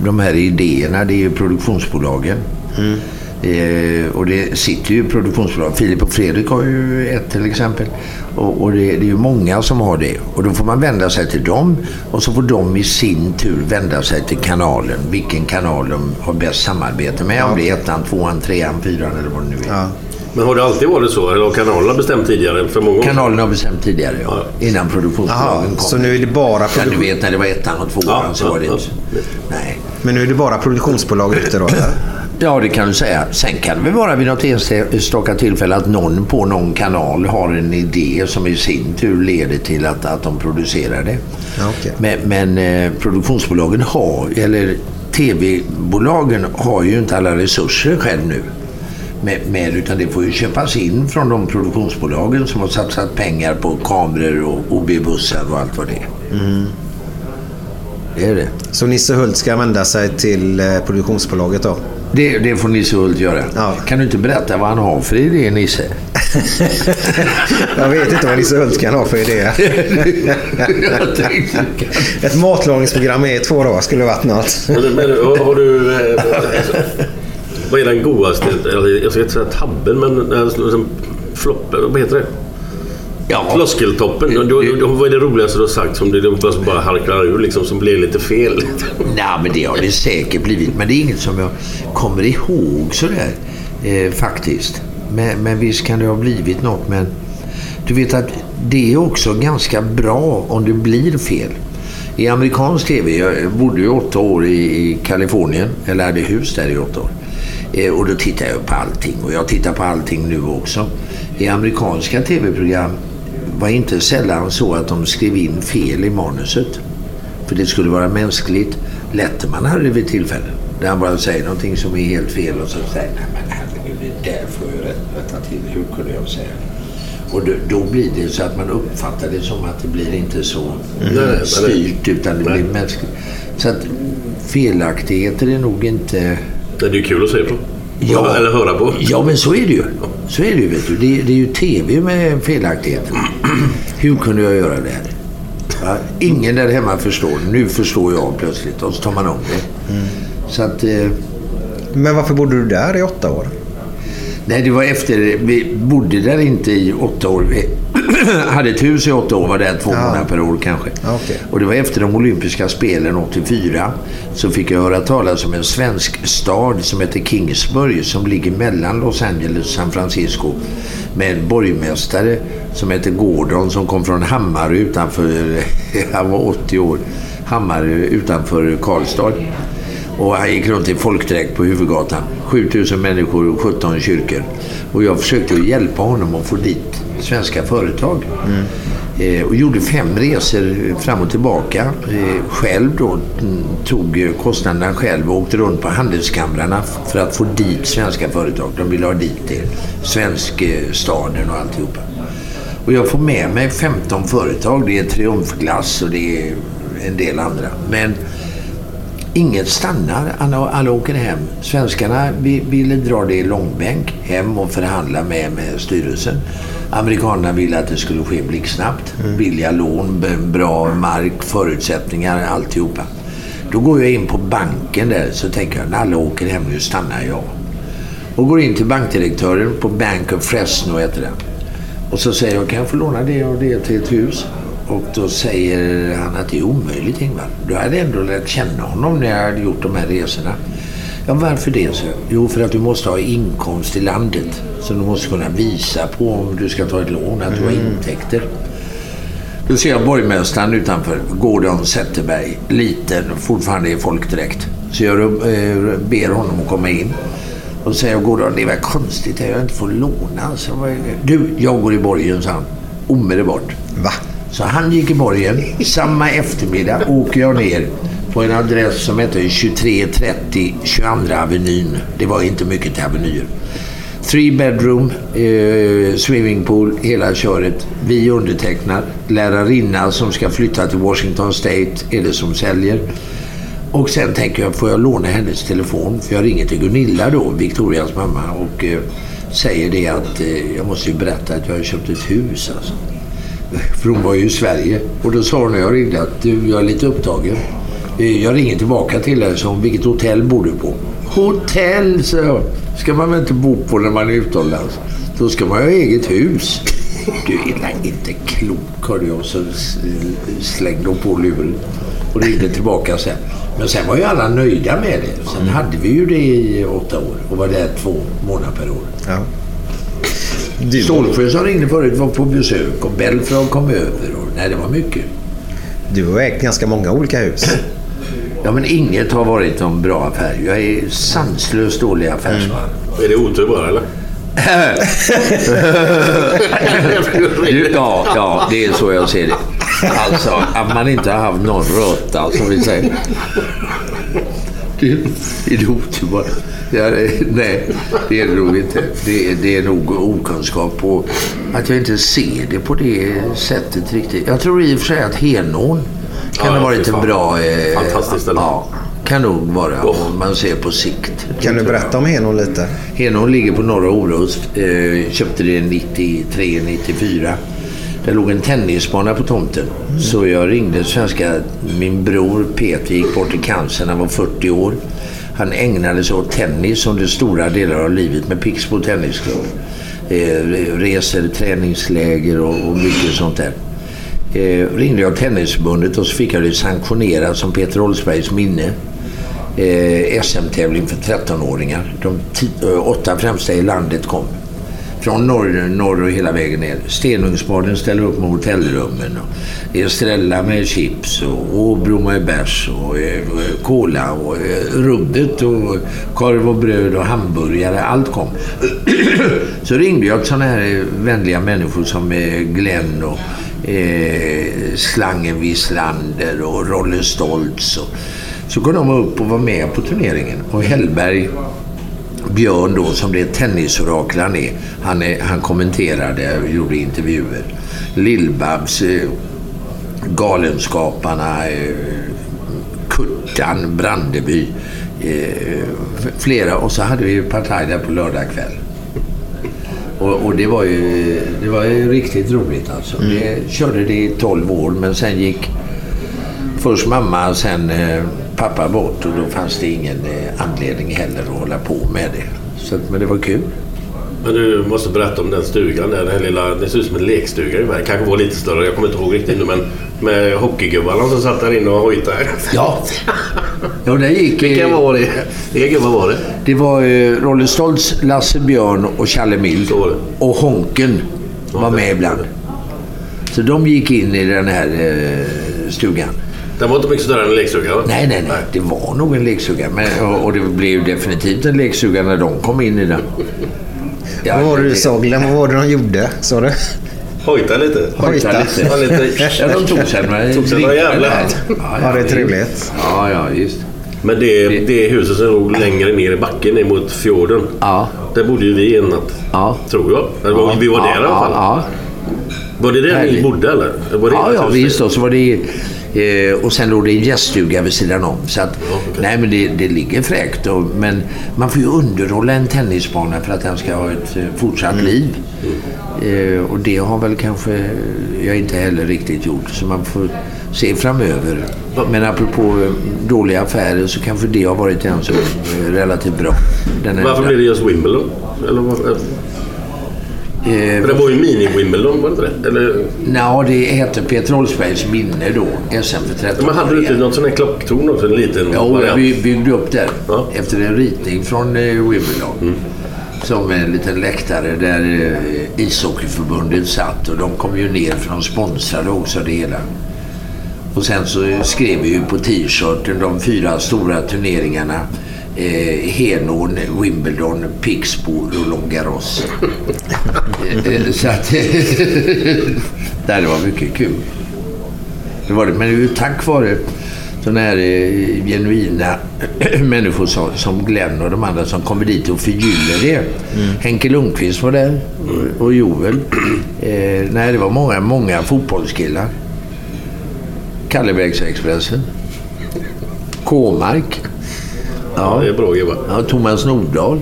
de här idéerna, det är ju produktionsbolagen. Eh, och det sitter ju produktionsbolag. Filip och Fredrik har ju ett till exempel. Och, och det, det är ju många som har det. Och då får man vända sig till dem och så får de i sin tur vända sig till kanalen. Vilken kanal de har bäst samarbete med. Om det är ettan, tvåan, trean, fyran eller vad det nu är. Men har det alltid varit så? Eller har kanalerna bestämt tidigare? För många år? Kanalen har bestämt tidigare, ja. Innan produktionsbolagen kom. så nu är det bara... Ja, du vet när det var ettan och tvåan Ja, så ja, var det ja. inte... Nej. Men nu är det bara produktionsbolag ute då? eller? Ja, det kan du säga. Sen kan det vara vid något enstaka tillfälle att någon på någon kanal har en idé som i sin tur leder till att, att de producerar det. Okej. Men, men eh, produktionsbolagen har, eller tv-bolagen har ju inte alla resurser själv nu. Med, med, utan det får ju köpas in från de produktionsbolagen som har satsat pengar på kameror och OB-bussar och allt vad det är. Mm. Det är det. Så Nisse Hult ska vända sig till eh, produktionsbolaget då? Det, det får Nisse Hult göra. Kan du inte berätta vad han har för idé, Nisse? *laughs* Jag vet inte vad Nisse Hult kan ha för idé. *laughs* Ett matlagningsprogram i två dagar skulle varit något. Men, men har du... alltså, *laughs* vad är den godaste? Jag ska inte säga tabben, men liksom, floppen. Vad heter det? Ja. Floskeltoppen. Då, då, då, vad är det roligaste du har sagt som det bara, harklar ur liksom, som blev lite fel? *laughs* Nej, men det har det säkert blivit. Men det är inget som jag kommer ihåg sådär eh, faktiskt. Men, men visst kan det ha blivit något. Men du vet att det är också ganska bra om det blir fel. I amerikansk tv, jag bodde ju åtta år i, i Kalifornien, eller hade hus där i åtta år. Eh, och då tittar jag på allting och jag tittar på allting nu också. I amerikanska tv-program var inte sällan så att de skrev in fel i manuset. För det skulle vara mänskligt. Letterman hade det vid tillfällen. Där han bara säger någonting som är helt fel och så säger nej men herregud det där får jag rätt- rätta till. Hur kunde jag säga? Och då, då blir det så att man uppfattar det som att det blir inte så nej. styrt utan det blir mänskligt. Så att felaktigheter är nog inte... Det är ju kul att se på. Ja. Eller höra på. Ja, men så är det ju. Så är det ju, vet du. Det, det är ju tv med felaktigheter. Hur kunde jag göra det här? Va? Ingen där hemma förstår. Nu förstår jag plötsligt. Och så tar man om det. Så att... Eh, Men varför bodde du där i åtta år? nej, det var efter... Vi bodde där inte i åtta år. *clears throat* Hade ett hus i åtta år. Var där två Ja. månader per år kanske. Okej. Och det var efter de olympiska spelen 84 så fick jag höra talas om en svensk stad som heter Kingsburg som ligger mellan Los Angeles och San Francisco med en borgmästare som heter Gordon som kom från Hammarö utanför, *laughs* han var 80 år, Hammarö utanför Karlstad. Och han gick runt i folkdräkt på huvudgatan. 7000 människor och 17 kyrkor. Och jag försökte hjälpa honom att få dit svenska företag. Eh, och gjorde fem resor fram och tillbaka. Eh, själv då mm, tog kostnaderna själv och åkte runt på handelskamrarna för att få dit svenska företag. De ville ha dit det. Svensk eh, staden och alltihopa. Och jag får med mig 15 företag. Det är Triumfglass och det är en del andra. Men Inget stannar. Alla, alla åker hem. Svenskarna vi- ville dra det i långbänk hem och förhandla med, med styrelsen. Amerikanerna ville att det skulle ske blixtsnabbt. Billiga lån, bra mark, förutsättningar, alltihopa. Då går jag in på banken där så tänker jag när alla åker hem nu stannar jag. Och går in till bankdirektören på Bank of Fresno heter den. Och så säger jag, kan jag få låna det och det till ett hus? Och då säger han att det är omöjligt Ingvar. Du hade ändå lärt känna honom när jag hade gjort de här resorna. Ja, varför det? Så? Jo, för att du måste ha inkomst i landet. Så du måste kunna visa på om du ska ta ett lån att du har intäkter. Då ser jag borgmästaren utanför, Gordon Zetterberg, liten, fortfarande i folkdräkt. Så jag eh, ber honom att komma in. Och säger jag, Gordon, det är väl konstigt att jag inte får låna. Så? Du, jag går i borgen, sa han. Omedelbart. Va? Så han gick i borgen. Samma eftermiddag åker jag ner på en adress som heter 2330 22 Avenyn. Det var inte mycket till avenyer. Three bedroom, eh, swimmingpool, hela köret. Vi undertecknar. Lärarinna som ska flytta till Washington State är det som säljer. Och sen tänker jag, får jag låna hennes telefon? För jag ringer till Gunilla då, Victorias mamma. Och eh, säger det att eh, jag måste ju berätta att jag har köpt ett hus alltså. *laughs* För hon var ju i Sverige. Och då sa hon när jag ringde att du, jag är lite upptagen. Eh, Jag ringer tillbaka till henne. Så vilket hotell bor du på? Hotell, sa jag. ska man väl inte bo på när man är utomlands. Då ska man ha eget hus. *laughs* Du är inte klok, hörde jag. Så slängde hon på luren och ringde tillbaka sen. Men sen var ju alla nöjda med det. Sen hade vi ju det i åtta år och var där två månader per år. Ja. Stålsjö som ringde förut var på besök och Belfrage kom över. Och, nej, det var mycket. Du har ägt ganska många olika hus. *clears throat* Ja, men inget har varit någon bra affär. Jag är sanslöst dålig affärsman. Är det otur bara eller? *laughs* Ja, ja, det är så jag ser det. Alltså, att man inte har haft någon röta, som vi säger. Det är det otur bara. Ja, nej, det är det nog inte. Det är, det är nog okunskap på att jag inte ser det på det sättet riktigt. Jag tror i och för sig att Henån kan Ja, ha varit en bra... Eh, Fantastiskt ställe. Ja, kan nog vara om man ser på sikt. Kan du berätta om Henån lite? Henån ligger på norra Orust. Eh, köpte det 93, 94. Det låg en tennisbana på tomten. Så jag ringde svenska... Min bror Peter gick bort i cancer när han var 40 år. Han ägnade sig åt tennis under stora delar av livet med Pixbo Tennisklubb. Eh, resor, träningsläger och, och mycket sånt där. Eh, ringde jag Tennisförbundet och så fick jag det sanktionerat som Peter Olsbergs minne eh, SM-tävling för 13-åringar. De eh, åtta främsta i landet kom. Från norr, norr och hela vägen ner. Stenungsbaden ställer upp med hotellrummen. Och Estrella med chips och Åbro med bärs och eh, cola och eh, rubbet och korv och bröd och hamburgare. Allt kom. *clears throat* Så ringde jag till sådana här vänliga människor som eh, Glenn och eh, Slangen Wislander och Rolle Stoltz. Och, så går de upp och var med på turneringen. Och Hellberg, Björn då, som det tennisorakel han är, han, är, han kommenterade och gjorde intervjuer. Lill-Babs, eh, Galenskaparna, eh, Kurtan, Brandeby, eh, flera. Och så hade vi ju partaj där på lördag kväll. Och, och det var ju det var ju riktigt roligt alltså. Det, körde det i 12 år men sen gick först mamma sen eh, pappa bort och då fanns det ingen eh, anledning heller att hålla på med det. Så, men det var kul. Men du måste berätta om den stugan där. Den här lilla, det ser ut som en lekstuga ungefär. Kanske var lite större, jag kommer inte ihåg riktigt nu. Men med hockeygubbarna som satt där inne och hojtade. Ja. *laughs* Ja, där gick... Vilka var det? Vilka gubbar var det? Det var eh, Rolle Stoltz, Lasse Björn och Challe Mild. Och Honken var med ibland. Så de gick in i den här eh, stugan. Den var inte mycket större än en lekstuga va? Nej, nej, nej. Det var nog en lekstuga. Men, och, och det blev definitivt en lekstuga när de kom in i den. Ja, vad var det du det- sa Glenn? Vad var det de gjorde? Sa du? Hojta lite. Hojta lite. Ja, lite. *laughs* Ja, de tog sig några Tog sig några drinkar jävlar. där. Ja, det är trevligt. Ja, ja, just. Men det, det huset som låg längre ner i backen ner mot fjorden. Ja. Där bodde ju vi en natt. Ja. Tror jag. Eller var, vi var där i alla fall. Ja, Var det där ni Härligt. bodde eller? Var det ja, ja visst. Och så var det... Eh, och sen låg det en gäststuga vid sidan om. Så att, nej, men det, det ligger fräckt. Och, men man får ju underhålla en tennisbana för att den ska ha ett eh, fortsatt Mm. liv. Eh, och det har väl kanske jag inte heller riktigt gjort. Så man får se framöver. Men apropå eh, dåliga affärer så kanske det har varit en som relativt bra. Den Varför blev det just Wimbledon? Eller vad? Eh, det var ju mini-Wimbledon, var det inte det? Eller, Nja, det heter Peter Olsbergs minne då. SM för 13 men hade du inte något sån här klocktorn också? En liten Jo, variant? vi byggde upp där efter en ritning från eh, Wimbledon. Mm. Som en liten läktare där eh, ishockeyförbundet satt och de kom ju ner för de sponsrade också det hela. Och sen så skrev vi ju på t-shirten de fyra stora turneringarna. Eh, Henån, Wimbledon, Pixbo, Roland Garros. Eh, så att... *laughs* Det var mycket kul. Det var det. Men det ju tack vare sådana här eh, genuina *clears throat* människor som, som Glenn och de andra som kommer dit och förgyller det. Henke Lundqvist var där och, och Joel. Eh, nej, det var många, många fotbollskillar. Kallebergsexpressen. K-mark. Ja, det är bra gubbar. Ja, Thomas Nordahl.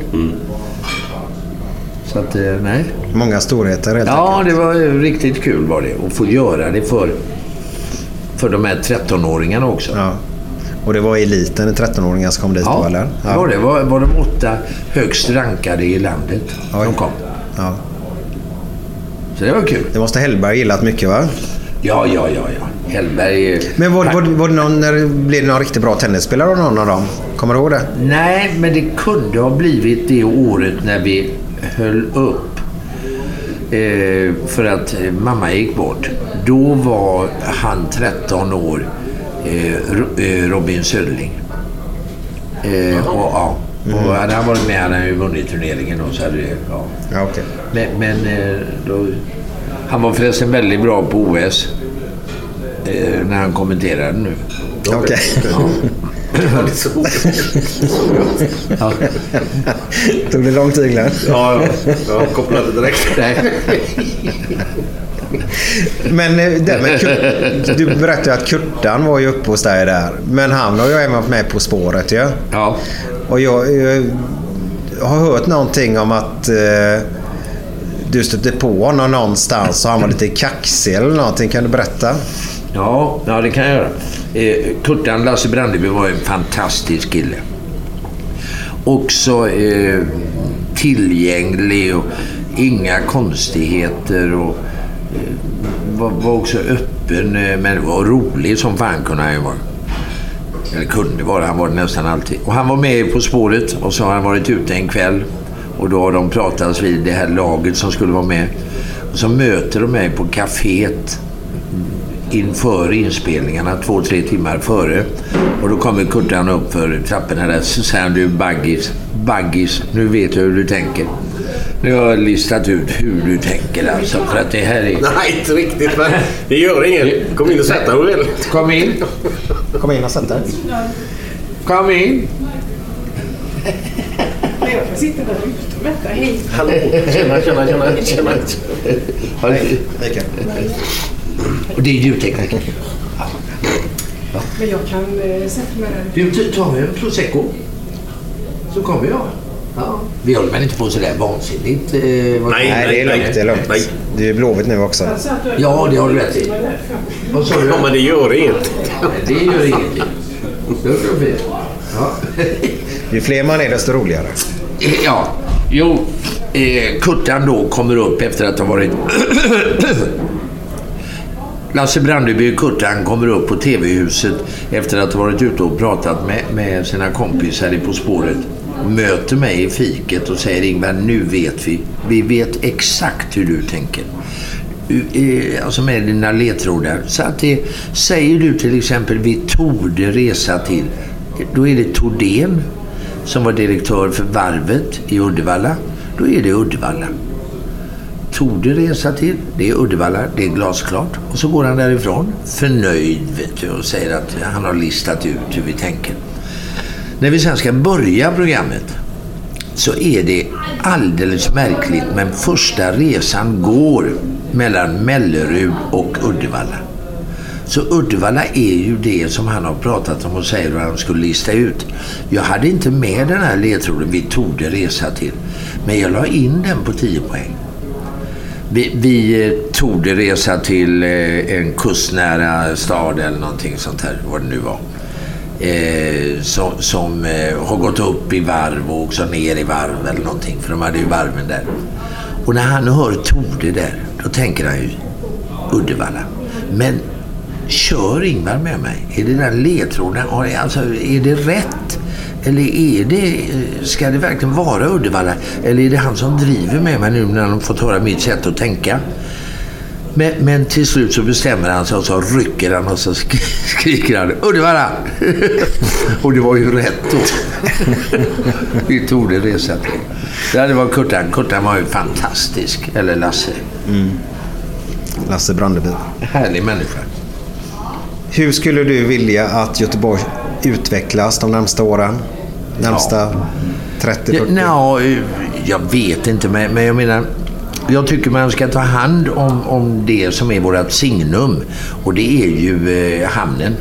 Så att, eh, nej. Många storheter helt Ja, det var riktigt kul var det. Att få göra det för, för de här 13-åringarna också. Ja. Och det var eliten, 13-åringar som kom dit Ja, då eller? det var det. Var, var de åtta högst rankade i landet som kom. Ja. Så det var kul. Det måste Hellberg gillat mycket va? Ja, ja, ja. ja. Hellberg... eh, Men var, var, var det någon, när, blev det någon riktigt bra tennisspelare av någon av dem? Kommer du ihåg det? Nej, men det kunde ha blivit det året när vi höll upp. Eh, för att eh, mamma gick bort. Då var han 13 år, eh, eh, Robin Söderling. Eh, och, ja, och hade han varit med hade han ju vunnit turneringen. Och så hade det, ja. Ja, okej. Men, men eh, då, han var förresten väldigt bra på OS. Eh, när han kommenterade nu. Okej. Ja. Ja. Tog det lång tid Glenn? Ja, ja. Jag kopplade direkt. Nej. Men eh, det med Kurt, du berättade att Kurtan var ju uppe hos dig där. Men han har ju även varit med På spåret ju. Ja. Och jag, jag har hört någonting om att eh, du stötte på honom någonstans och han var lite kaxig eller någonting. Kan du berätta? Ja, ja det kan jag göra. Eh, Kurtan Lasse Brandeby var en fantastisk kille. Också eh, tillgänglig och inga konstigheter. Och, eh, var, var också öppen eh, men var rolig som fan kunde han ju vara. Eller kunde vara, han var det nästan alltid. Och han var med På spåret och så har han varit ute en kväll. Och då har de pratats vid det här laget som skulle vara med. Och så möter de mig på kaféet inför inspelningarna, två, tre timmar före. Och då kommer Kurtan upp för trapporna där. Så säger han, du Baggis, Baggis, nu vet jag hur du tänker. Nu har jag listat ut hur du tänker alltså. För att det här är... *laughs* Nej, inte riktigt. Men det gör inget. Kom in och sätt dig väl. Kom in. Kom in och sätt dig. Kom in. Jag kan sitta där ute och vänta. Hej. Hallå. Tjena, tjena, tjena. tjena. Hej. Och det är ljudtekniker. Men jag kan eh, sätta mig där. Du, ta- ta en prosecco. Så kommer jag. Ja. Vi håller väl inte på sådär vansinnigt? Eh, vad- Nej, det är lugnt. Det är lugnt. Det är Blåvitt nu också. Ja, det har du rätt i. Vad sa du? Ja, men det gör inget. Det gör ingenting. Det är fint. Ja. Ju fler man är desto roligare. Ja, jo. Eh, Kurtan då kommer upp efter att ha varit... Lasse Brandeby och Kurtan kommer upp på TV-huset efter att ha varit ute och pratat med, med sina kompisar i På spåret. Möter mig i fiket och säger Ingvar, nu vet vi. Vi vet exakt hur du tänker. Eh, alltså med dina ledtrådar. Så att det, säger du till exempel vi torde resa till. Då är det Tordén som var direktör för varvet i Uddevalla. Då är det Uddevalla. Torde resa till, det är Uddevalla, det är glasklart. Och så går han därifrån förnöjd vet du, och säger att han har listat ut hur vi tänker. När vi sen ska börja programmet så är det alldeles märkligt men första resan går mellan Mellerud och Uddevalla. Så Uddevalla är ju det som han har pratat om och säger att han skulle lista ut. Jag hade inte med den här ledtråden vi torde resa till. Men jag la in den på 10 poäng. Vi, vi eh, torde resa till eh, en kustnära stad eller någonting sånt här, vad det nu var. Eh, som som eh, har gått upp i varv och också ner i varv eller någonting, för de hade ju varven där. Och när han hör Torde där, då tänker han ju Uddevalla. Men kör Ingvar med mig? Är det den ledtråden? Alltså, är det rätt? Eller är det, ska det verkligen vara Uddevalla? Eller är det han som driver med mig nu när han fått höra mitt sätt att tänka? Men, men till slut så bestämmer han sig och så rycker han och så sk- *laughs* skriker han Uddevalla! *laughs* och det var ju rätt då. *laughs* Vi tog det resa till. Ja, det var Kurtan. Kurtan var ju fantastisk. Eller Lasse. Lasse Brandeby. Härlig människa. Hur skulle du vilja att Göteborg utvecklas de närmsta åren? Närmsta 30-40? Ja, jag vet inte, men, men jag menar... Jag tycker man ska ta hand om, om det som är vårt signum. Och det är ju eh, hamnen.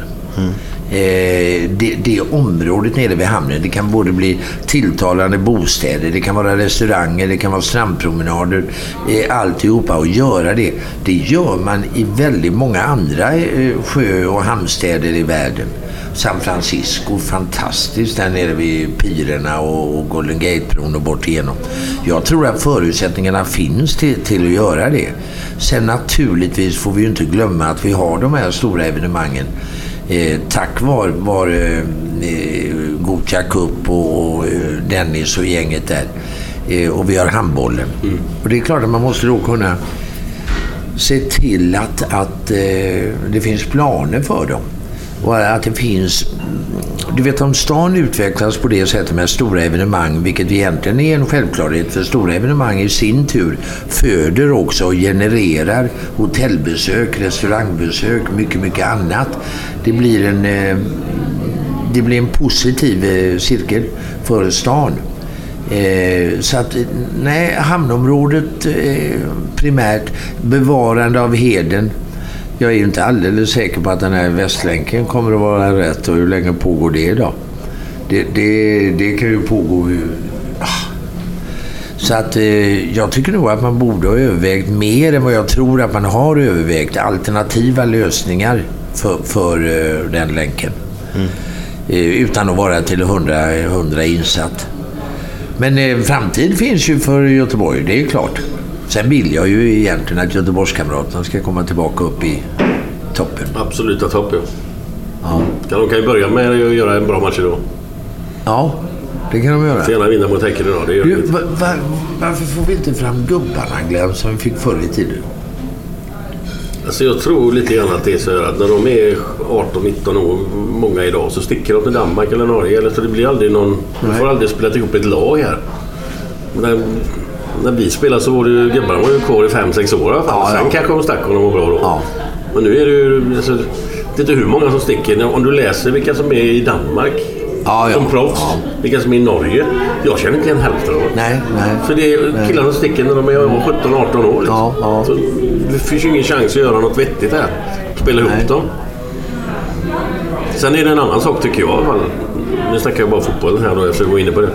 Eh, det, det området nere vid hamnen, det kan både bli tilltalande bostäder, det kan vara restauranger, det kan vara strandpromenader, eh, alltihopa. Och göra det, det gör man i väldigt många andra eh, sjö och hamnstäder i världen. San Francisco, fantastiskt där nere vid Pirerna och, och Golden Gate-bron och bort igenom. Jag tror att förutsättningarna finns till, till att göra det. Sen naturligtvis får vi ju inte glömma att vi har de här stora evenemangen eh, tack vare var, eh, Gothia Cup och, och eh, Dennis och gänget där. Eh, och vi har handbollen. Och det är klart att man måste då kunna se till att, att eh, det finns planer för dem. Och att det finns... Du vet om stan utvecklas på det sättet med stora evenemang, vilket egentligen är en självklarhet, för stora evenemang i sin tur föder också och genererar hotellbesök, restaurangbesök, mycket, mycket annat. Det blir en, eh, det blir en positiv eh, cirkel för stan. Eh, så att, nej, hamnområdet eh, primärt, bevarande av heden. Jag är ju inte alldeles säker på att den här Västlänken kommer att vara rätt och hur länge pågår det idag? Det, det, det kan ju pågå ah. Så att eh, jag tycker nog att man borde ha övervägt mer än vad jag tror att man har övervägt. Alternativa lösningar för, för eh, den länken. Eh, utan att vara till hundra, hundra insatt. Men framtid finns ju för Göteborg, det är klart. Sen vill jag ju egentligen att Göteborgskamraterna ska komma tillbaka upp i toppen. Absoluta topp, ja. Ja. Kan de kan ju börja med att göra en bra match idag. Ja, det kan de göra. Får gärna vinna mot Häcken idag. Det gör Du, vi. va, va, varför får vi inte fram gubbarna Glenn som vi fick förr i tiden? Alltså jag tror lite grann att det är så här att när de är 18-19 år, många idag, så sticker de till Danmark eller Norge. Eller så det blir aldrig någon... De får aldrig spela ihop ett lag här. När, när vi spelade så var det ju... Gubbarna var ju kvar i 5-6 år i alla fall. Ja, Sen ja. kanske de stack om de var bra då. Men nu är det ju... Alltså, det är inte hur många som sticker. Om du läser vilka som är i Danmark ja. som proffs, vilka som är i Norge. Jag känner inte igen hälften av dem. Nej, nej. För det är Nej. killarna som sticker när de är 17-18 år. Liksom. Så det finns ju ingen chans att göra något vettigt här. Spela ihop dem. Sen är det en annan sak tycker jag. Nu snackar jag bara fotbollen här då, jag går inne på det.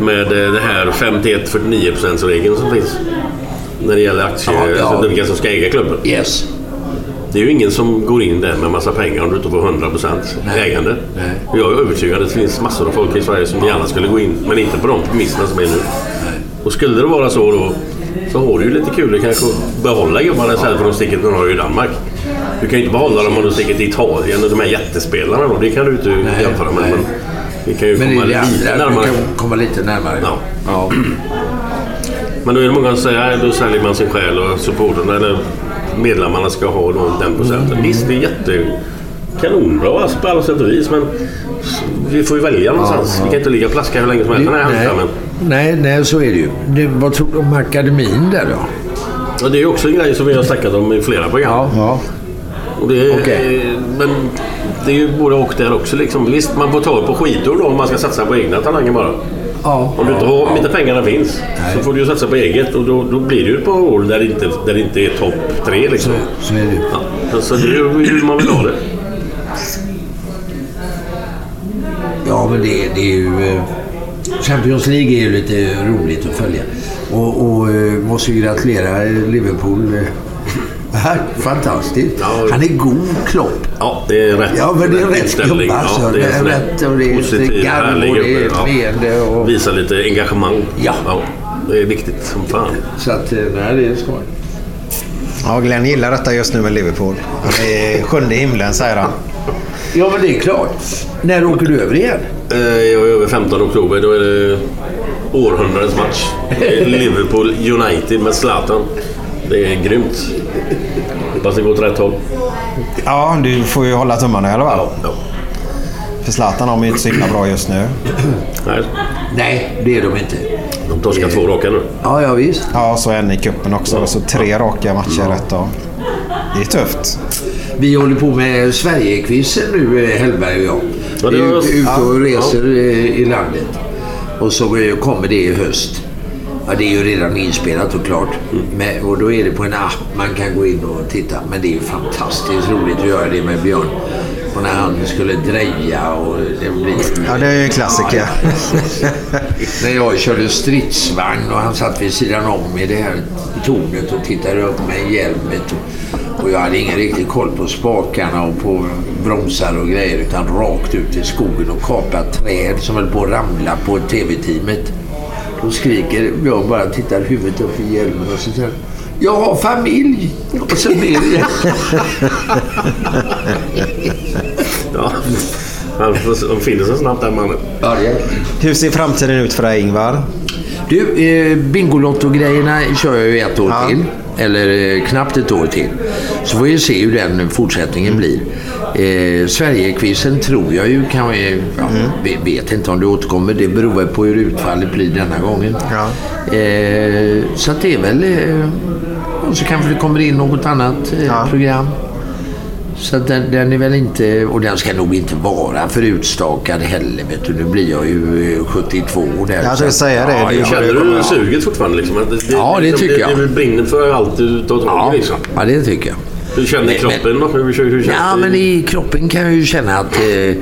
Med eh, det här 51-49% regeln som finns. När det gäller aktier, Ja, ja. alltså vilka som ska äga klubben. Yes. Det är ju ingen som går in där med massa pengar om du inte får 100% ägande. Och Jag är övertygad att det finns massor av folk i Sverige som gärna skulle gå in, men inte på de premisserna som är nu. Och skulle det vara så då, så har du ju lite kul att kanske behålla gubbarna istället för att de sticker till Norge och Danmark. Du kan ju inte behålla dem om du sticker till Italien och de här jättespelarna då. Det kan du inte jämföra med. Men vi kan ju Men komma lite andra, närmare. vi kan komma lite närmare. Ja. Ja. *clears throat* Men då är det många som säger att då säljer man sin själ och supporterna eller medlemmarna ska ha då den procenten. Mm. Visst, det är jätte kanonbra alltså, på alla sätt och vis. Men vi får ju välja någonstans. Ja, ja. Vi kan inte ligga och plaska hur länge som helst. Nej, men nej, nej, så är det ju. Det, vad tror du om akademin där då? Ja, det är ju också en grej som vi har snackat om i flera program. Ja. Och det Okej. Men det är ju både och där också. Liksom. Visst, man får ta på skidor då om man ska satsa på egna talanger bara. Ja. Om, du inte har, om inte pengarna finns så får du ju satsa på eget och då, då blir det ju ett par år där det inte, där det inte är topp tre. Liksom. Så är det. Ja, så det är ju hur man vill ha det. Ja, men det, det är ju... eh, Champions League är ju lite roligt att följa. Och, och eh, måste ju gratulera eh, Liverpool. Eh. Fantastiskt. Han är god Klopp. Ja, det är rätt. Ja, men det är rätt gubbe alltså. Ja, det är rätt och det är positiv, lite garv och det är. Ja. leende och... Visa lite engagemang. Ja. Det är viktigt som fan. Så att, eh, nej, det är skoj. Ja, Glenn gillar detta just nu med Liverpool. Han är sjunde himlen, säger han. Ja, men det är klart. När åker du över igen? Eh, Jag är över 15 oktober. Då är det århundradets match. *laughs* Liverpool United med Zlatan. Det är grymt. Hoppas det går åt rätt håll. Ja, du får ju hålla tummarna i alla fall. Ja. För Zlatan har ju inte så himla bra just nu. Nej, Nej, det är de inte. de torskar två raka nu. Ja, ja visst. Ja, så en i cupen också. Och så tre raka matcher rätt av. Det är tufft. Vi håller på med Sverigequizen nu, eh, Hellberg och jag. Ja, det vi är var- ute, och ja, reser eh, i landet. Och så kommer det i höst. Ja, det är ju redan inspelat och klart. Men, och då är det på en app man kan gå in och titta. Men det är ju fantastiskt roligt att göra det med Björn. Och när han skulle dreja och det blir... Ja, det är ju en klassiker. när jag körde stridsvagn och han satt vid sidan om i det här tornet och tittade upp med hjälmet. Och, och jag hade ingen riktig koll på spakarna och på bromsar och grejer utan rakt ut i skogen och kapat träd som höll på att ramla på tv-teamet. Då skriker jag bara tittar huvudet upp i hjälmen och så säger jag har familj. Och så ner igen. *laughs* Ja, han finner så snabbt den mannen. Ja, det är... Hur ser framtiden ut för dig Ingvar? Du, eh, Bingolotto-grejerna kör jag ju ett år till. Eller eh, knappt ett år till. Så får vi se hur den fortsättningen blir. Eh, Sverigequizen tror jag ju kan... Eh, ja, vi Vet inte om det återkommer. Det beror på hur utfallet blir denna gången. Eh, så att det är väl... Eh, och så kanske det kommer in något annat eh, program. Så den, den är väl inte... Och den ska nog inte vara för utstakad heller. Vet du. Nu blir jag ju eh, 72 där. Jag att- säga det. Ja, Det jag- Känner du suget fortfarande? Liksom? Det, Ja, det liksom, tycker jag. Det, det brinner för allt du tar tag i liksom. Ja, det tycker jag. Hur känner Men- kroppen? då? Hur, hur, hur Ja, men i kroppen kan jag ju känna att eh, eh,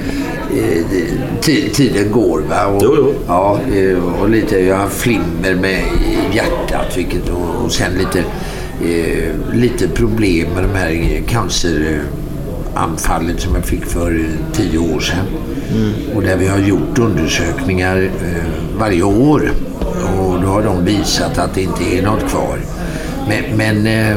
ti- tiden går. Va? Och, Ja, eh, och lite, jag har flimmer med hjärtat vilket, och, och sen lite, eh, lite problem med de här canceranfallet som jag fick för eh, tio år sedan. Och där vi har gjort undersökningar eh, varje år. Och då har de visat att det inte är något kvar. Men, men eh,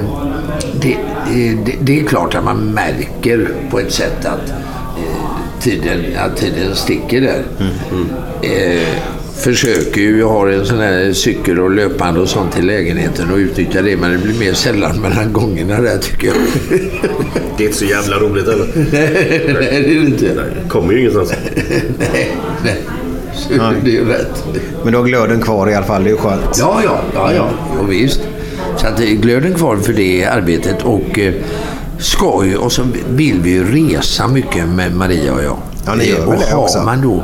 det, eh, det, det är klart att man märker på ett sätt att eh, tiden, att tiden sticker där. Eh, försöker ju, jag har en sån här cykel och löpande och sånt i lägenheten och utnyttjar det men det blir mer sällan mellan gångerna där tycker jag. *laughs* Det är inte så jävla roligt eller? nej, *laughs* nej, det är det inte. Nej, kommer ju ingenstans. *laughs* nej, nej. Så Det är ju rätt. Men du har glöden kvar i alla fall. Det är ju skönt. Ja, ja, ja, ja. Och visst. Så att det är glöden kvar för det arbetet och eh, ska ju, och så vill vi ju resa mycket med Maria och jag. Ja, ni gör Eh, väl det har också? man då,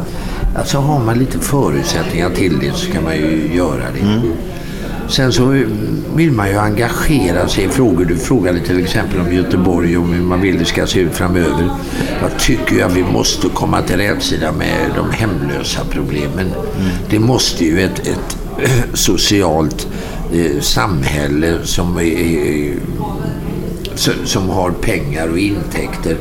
alltså har man lite förutsättningar till det så kan man ju göra det. Mm. Sen så vill man ju engagera sig i frågor. Du frågade till exempel om Göteborg och hur man vill det ska se ut framöver. Jag tycker ju att vi måste komma till rätsida med de hemlösa problemen. Det måste ju ett, ett *clears throat* socialt eh, Eh, samhälle som, är, som- har pengar och intäkter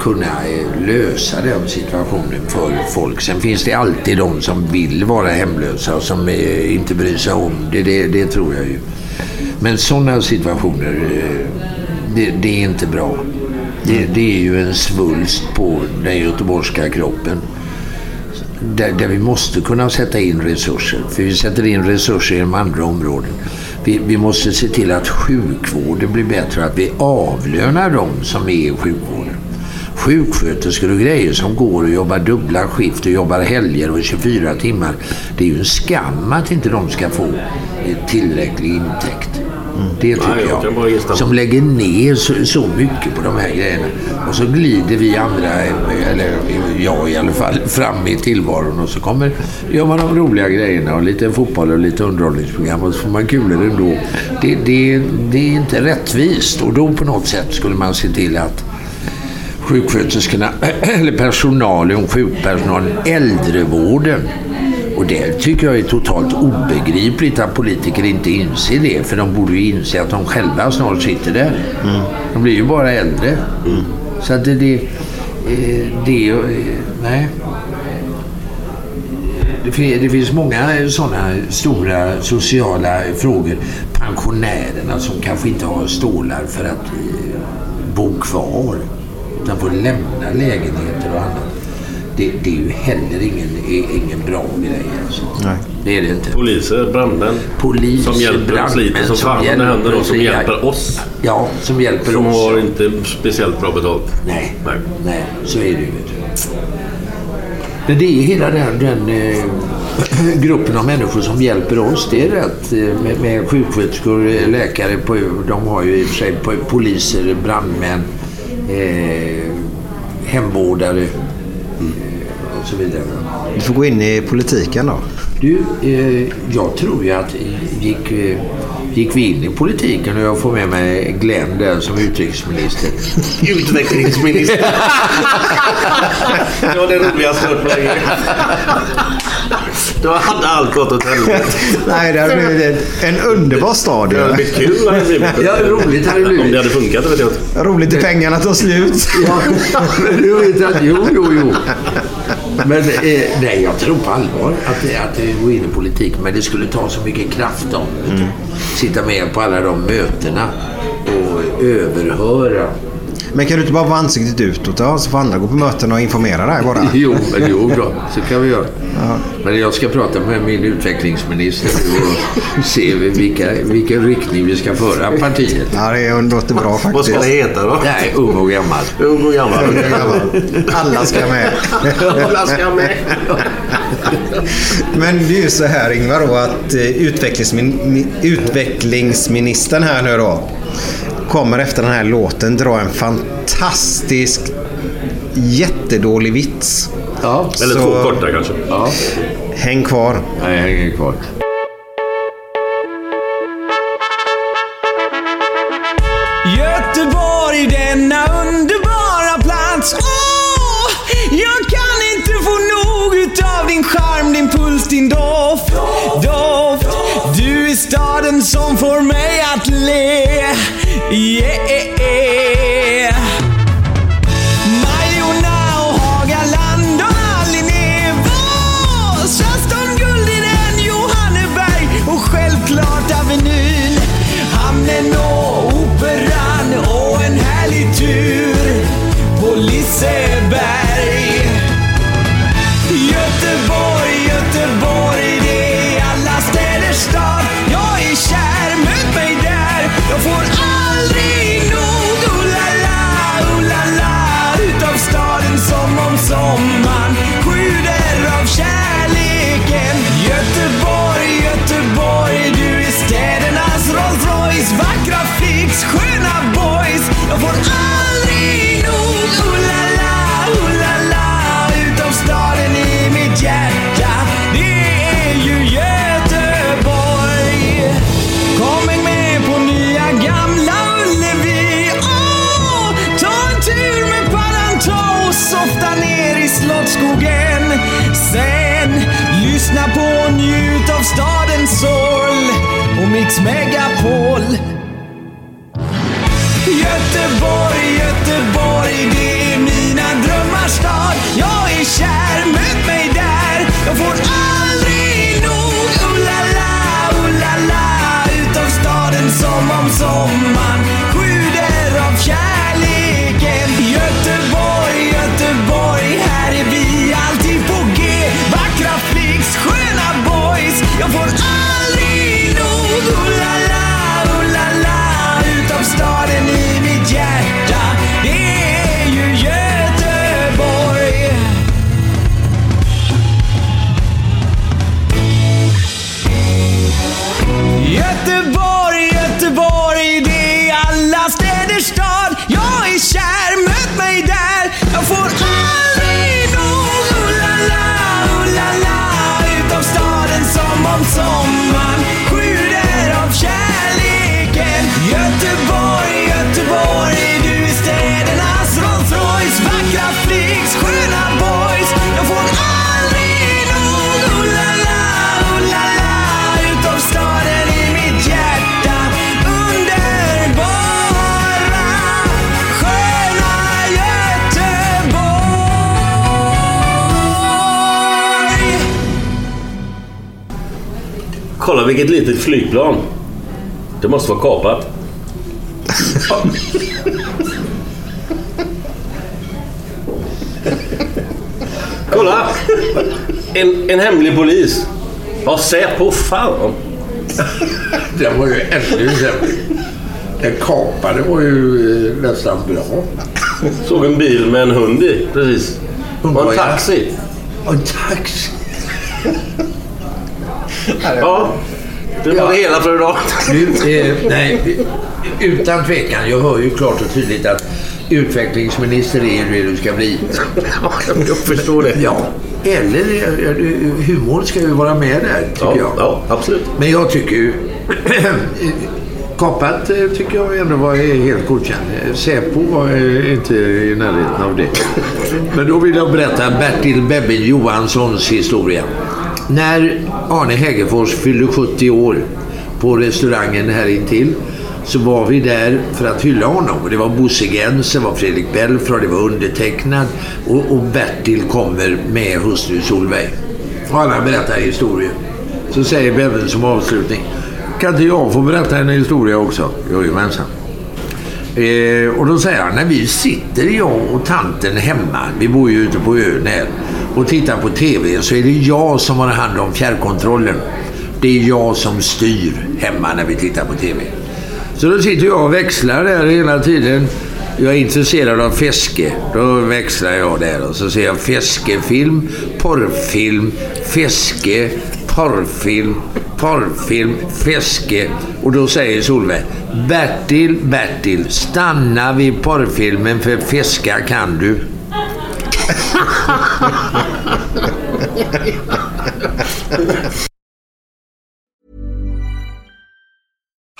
kunna eh, lösa den situationen för folk. Sen finns det alltid de som vill vara hemlösa och som eh, inte bryr sig om det. Det, det tror jag ju. Men sådana situationer, det, det är inte bra. Det, det är ju en svulst på den göteborgska kroppen. Där, där vi måste kunna sätta in resurser. För vi sätter in resurser inom andra områden. Vi, vi måste se till att sjukvården blir bättre, att vi avlönar dem som är i sjukvården. Sjuksköterskor och grejer som går och jobbar dubbla skift och jobbar helger och 24 timmar. Det är ju en skam att inte de ska få tillräcklig intäkt. Det tycker Nej, jag jag. Som lägger ner så, så mycket på de här grejerna. Och så glider vi andra, eller jag i alla fall, fram i tillvaron och så kommer, gör man de roliga grejerna och lite fotboll och lite underhållningsprogram och så får man kulor ändå. Det, det, det är inte rättvist och då på något sätt skulle man se till att sjuksköterskorna, *clears throat* eller personalen, sjukpersonalen, äldrevården. Och det tycker jag är totalt obegripligt att politiker inte inser det. För de borde ju inse att de själva snart sitter där. De blir ju bara äldre. Så att det... det, eh, det eh, nej. Det finns många sådana stora sociala frågor. Pensionärerna som kanske inte har stålar för att eh, bo kvar. Utan får lämna lägenheter och annat. Det, det är ju heller ingen, ingen bra grej. Alltså. Nej. Det är det inte. Poliser, brandmän. Poliser, som hjälper, brandmän sliter som som fan det hjälper händer och som hjälper oss. Ja, som hjälper Som oss. har inte speciellt bra betalt. Nej, Nej. nej, så är det ju. Men det är hela den, den eh, *clears throat* gruppen av människor som hjälper oss. Det är rätt eh, med, med sjuksköterskor, eh, läkare, på, de har ju i och för sig poliser, brandmän, eh, hemvårdare och så vidare. Du får gå in i politiken då. Du, eh, jag tror ju att gick, eh, gick vi in i politiken och jag får med mig Glenn där som utrikesminister. *laughs* Utvecklingsminister. *laughs* det var det roligaste jag hört på länge. Då hade allt gått åt helvete. Nej, det hade blivit en underbar stad. Det hade blivit kul hade blivit. Ja, roligt hade det blivit. Om det hade funkat, det vet jag inte. Roligt i pengarna tar slut. Ja, men du vet att, jo, jo, jo. Men eh, nej, jag tror på allvar att det, att går in i politik. Men det skulle ta så mycket kraft om mm. Sitta med på alla de mötena och överhöra. Men kan du inte bara vara ansiktet utåt då? Så får andra gå på möten och informera dig bara. *laughs* Jo, men jo då, så kan vi göra. Men jag ska prata med min utvecklingsminister och se vilka, vilken riktning vi ska föra partiet. Ja, det låter bra faktiskt. Vad ska det heta då? Nej, ung och gammal. Ung och gammal. Alla ska med. *laughs* Alla ska med. Men det är ju så här Ingvar då att eh, utvecklingsmin- utvecklingsministern här nu då kommer efter den här låten dra en fantastisk jättedålig vits. Ja. Eller Så- två korta kanske. Ja. Häng kvar. Nej, hänger kvar. Yeah. Mix Megapol. Göteborg, Göteborg, det är mina drömmars stad. Jag är kär, möt mig där. Jag får aldrig nog, oh la la, oh la la, utav staden som om sommaren sjuder av kärleken. Göteborg, Göteborg, här är vi alltid på G. Vackra flicks, sköna boys. Jag får aldrig Kolla vilket litet flygplan. Det måste vara kapat. Kolla! En, en hemlig polis. Ja, Säpo. Fan. Den var ju ännu sämre. Den kapade var ju eh, nästan bra. Såg en bil med en hund i. Precis. Och en taxi. En taxi. Ja, det var det hela för idag. Nu, eh, nej, utan tvekan. Jag hör ju klart och tydligt att Utvecklingsminister är det du ska bli. jag förstår det. Ja. Eller eh, humor ska ju vara med där, tycker Ja, jag. ja, absolut. Men jag tycker ju... *clears throat* Kapat eh, tycker jag ändå var helt godkänd. Säpo var eh, inte i närheten av det. Men då vill jag berätta Bertil Bebbin Johanssons historia. När Arne Hägerfors fyllde 70 år på restaurangen här intill så var vi där för att hylla honom. Det var Bosse Gens, det var Fredrik Belfrage, det var undertecknad och, och Bertil kommer med hustru Solveig. Och alla berättar historier. Så säger Bebbin som avslutning. Kan inte jag få berätta en historia också? Jajamensan. Eh, och då säger han, när vi sitter jag och tanten hemma, vi bor ju ute på ön här, och tittar på TV så är det jag som har hand om fjärrkontrollen. Det är jag som styr hemma när vi tittar på TV. Så då sitter jag och växlar där hela tiden. Jag är intresserad av fiske. Då växlar jag där och så ser jag fiskefilm, porrfilm, fiske, porrfilm, porrfilm, fiske. Och då säger Solveig, Bertil, Bertil, stanna vid porrfilmen för fiska kan du.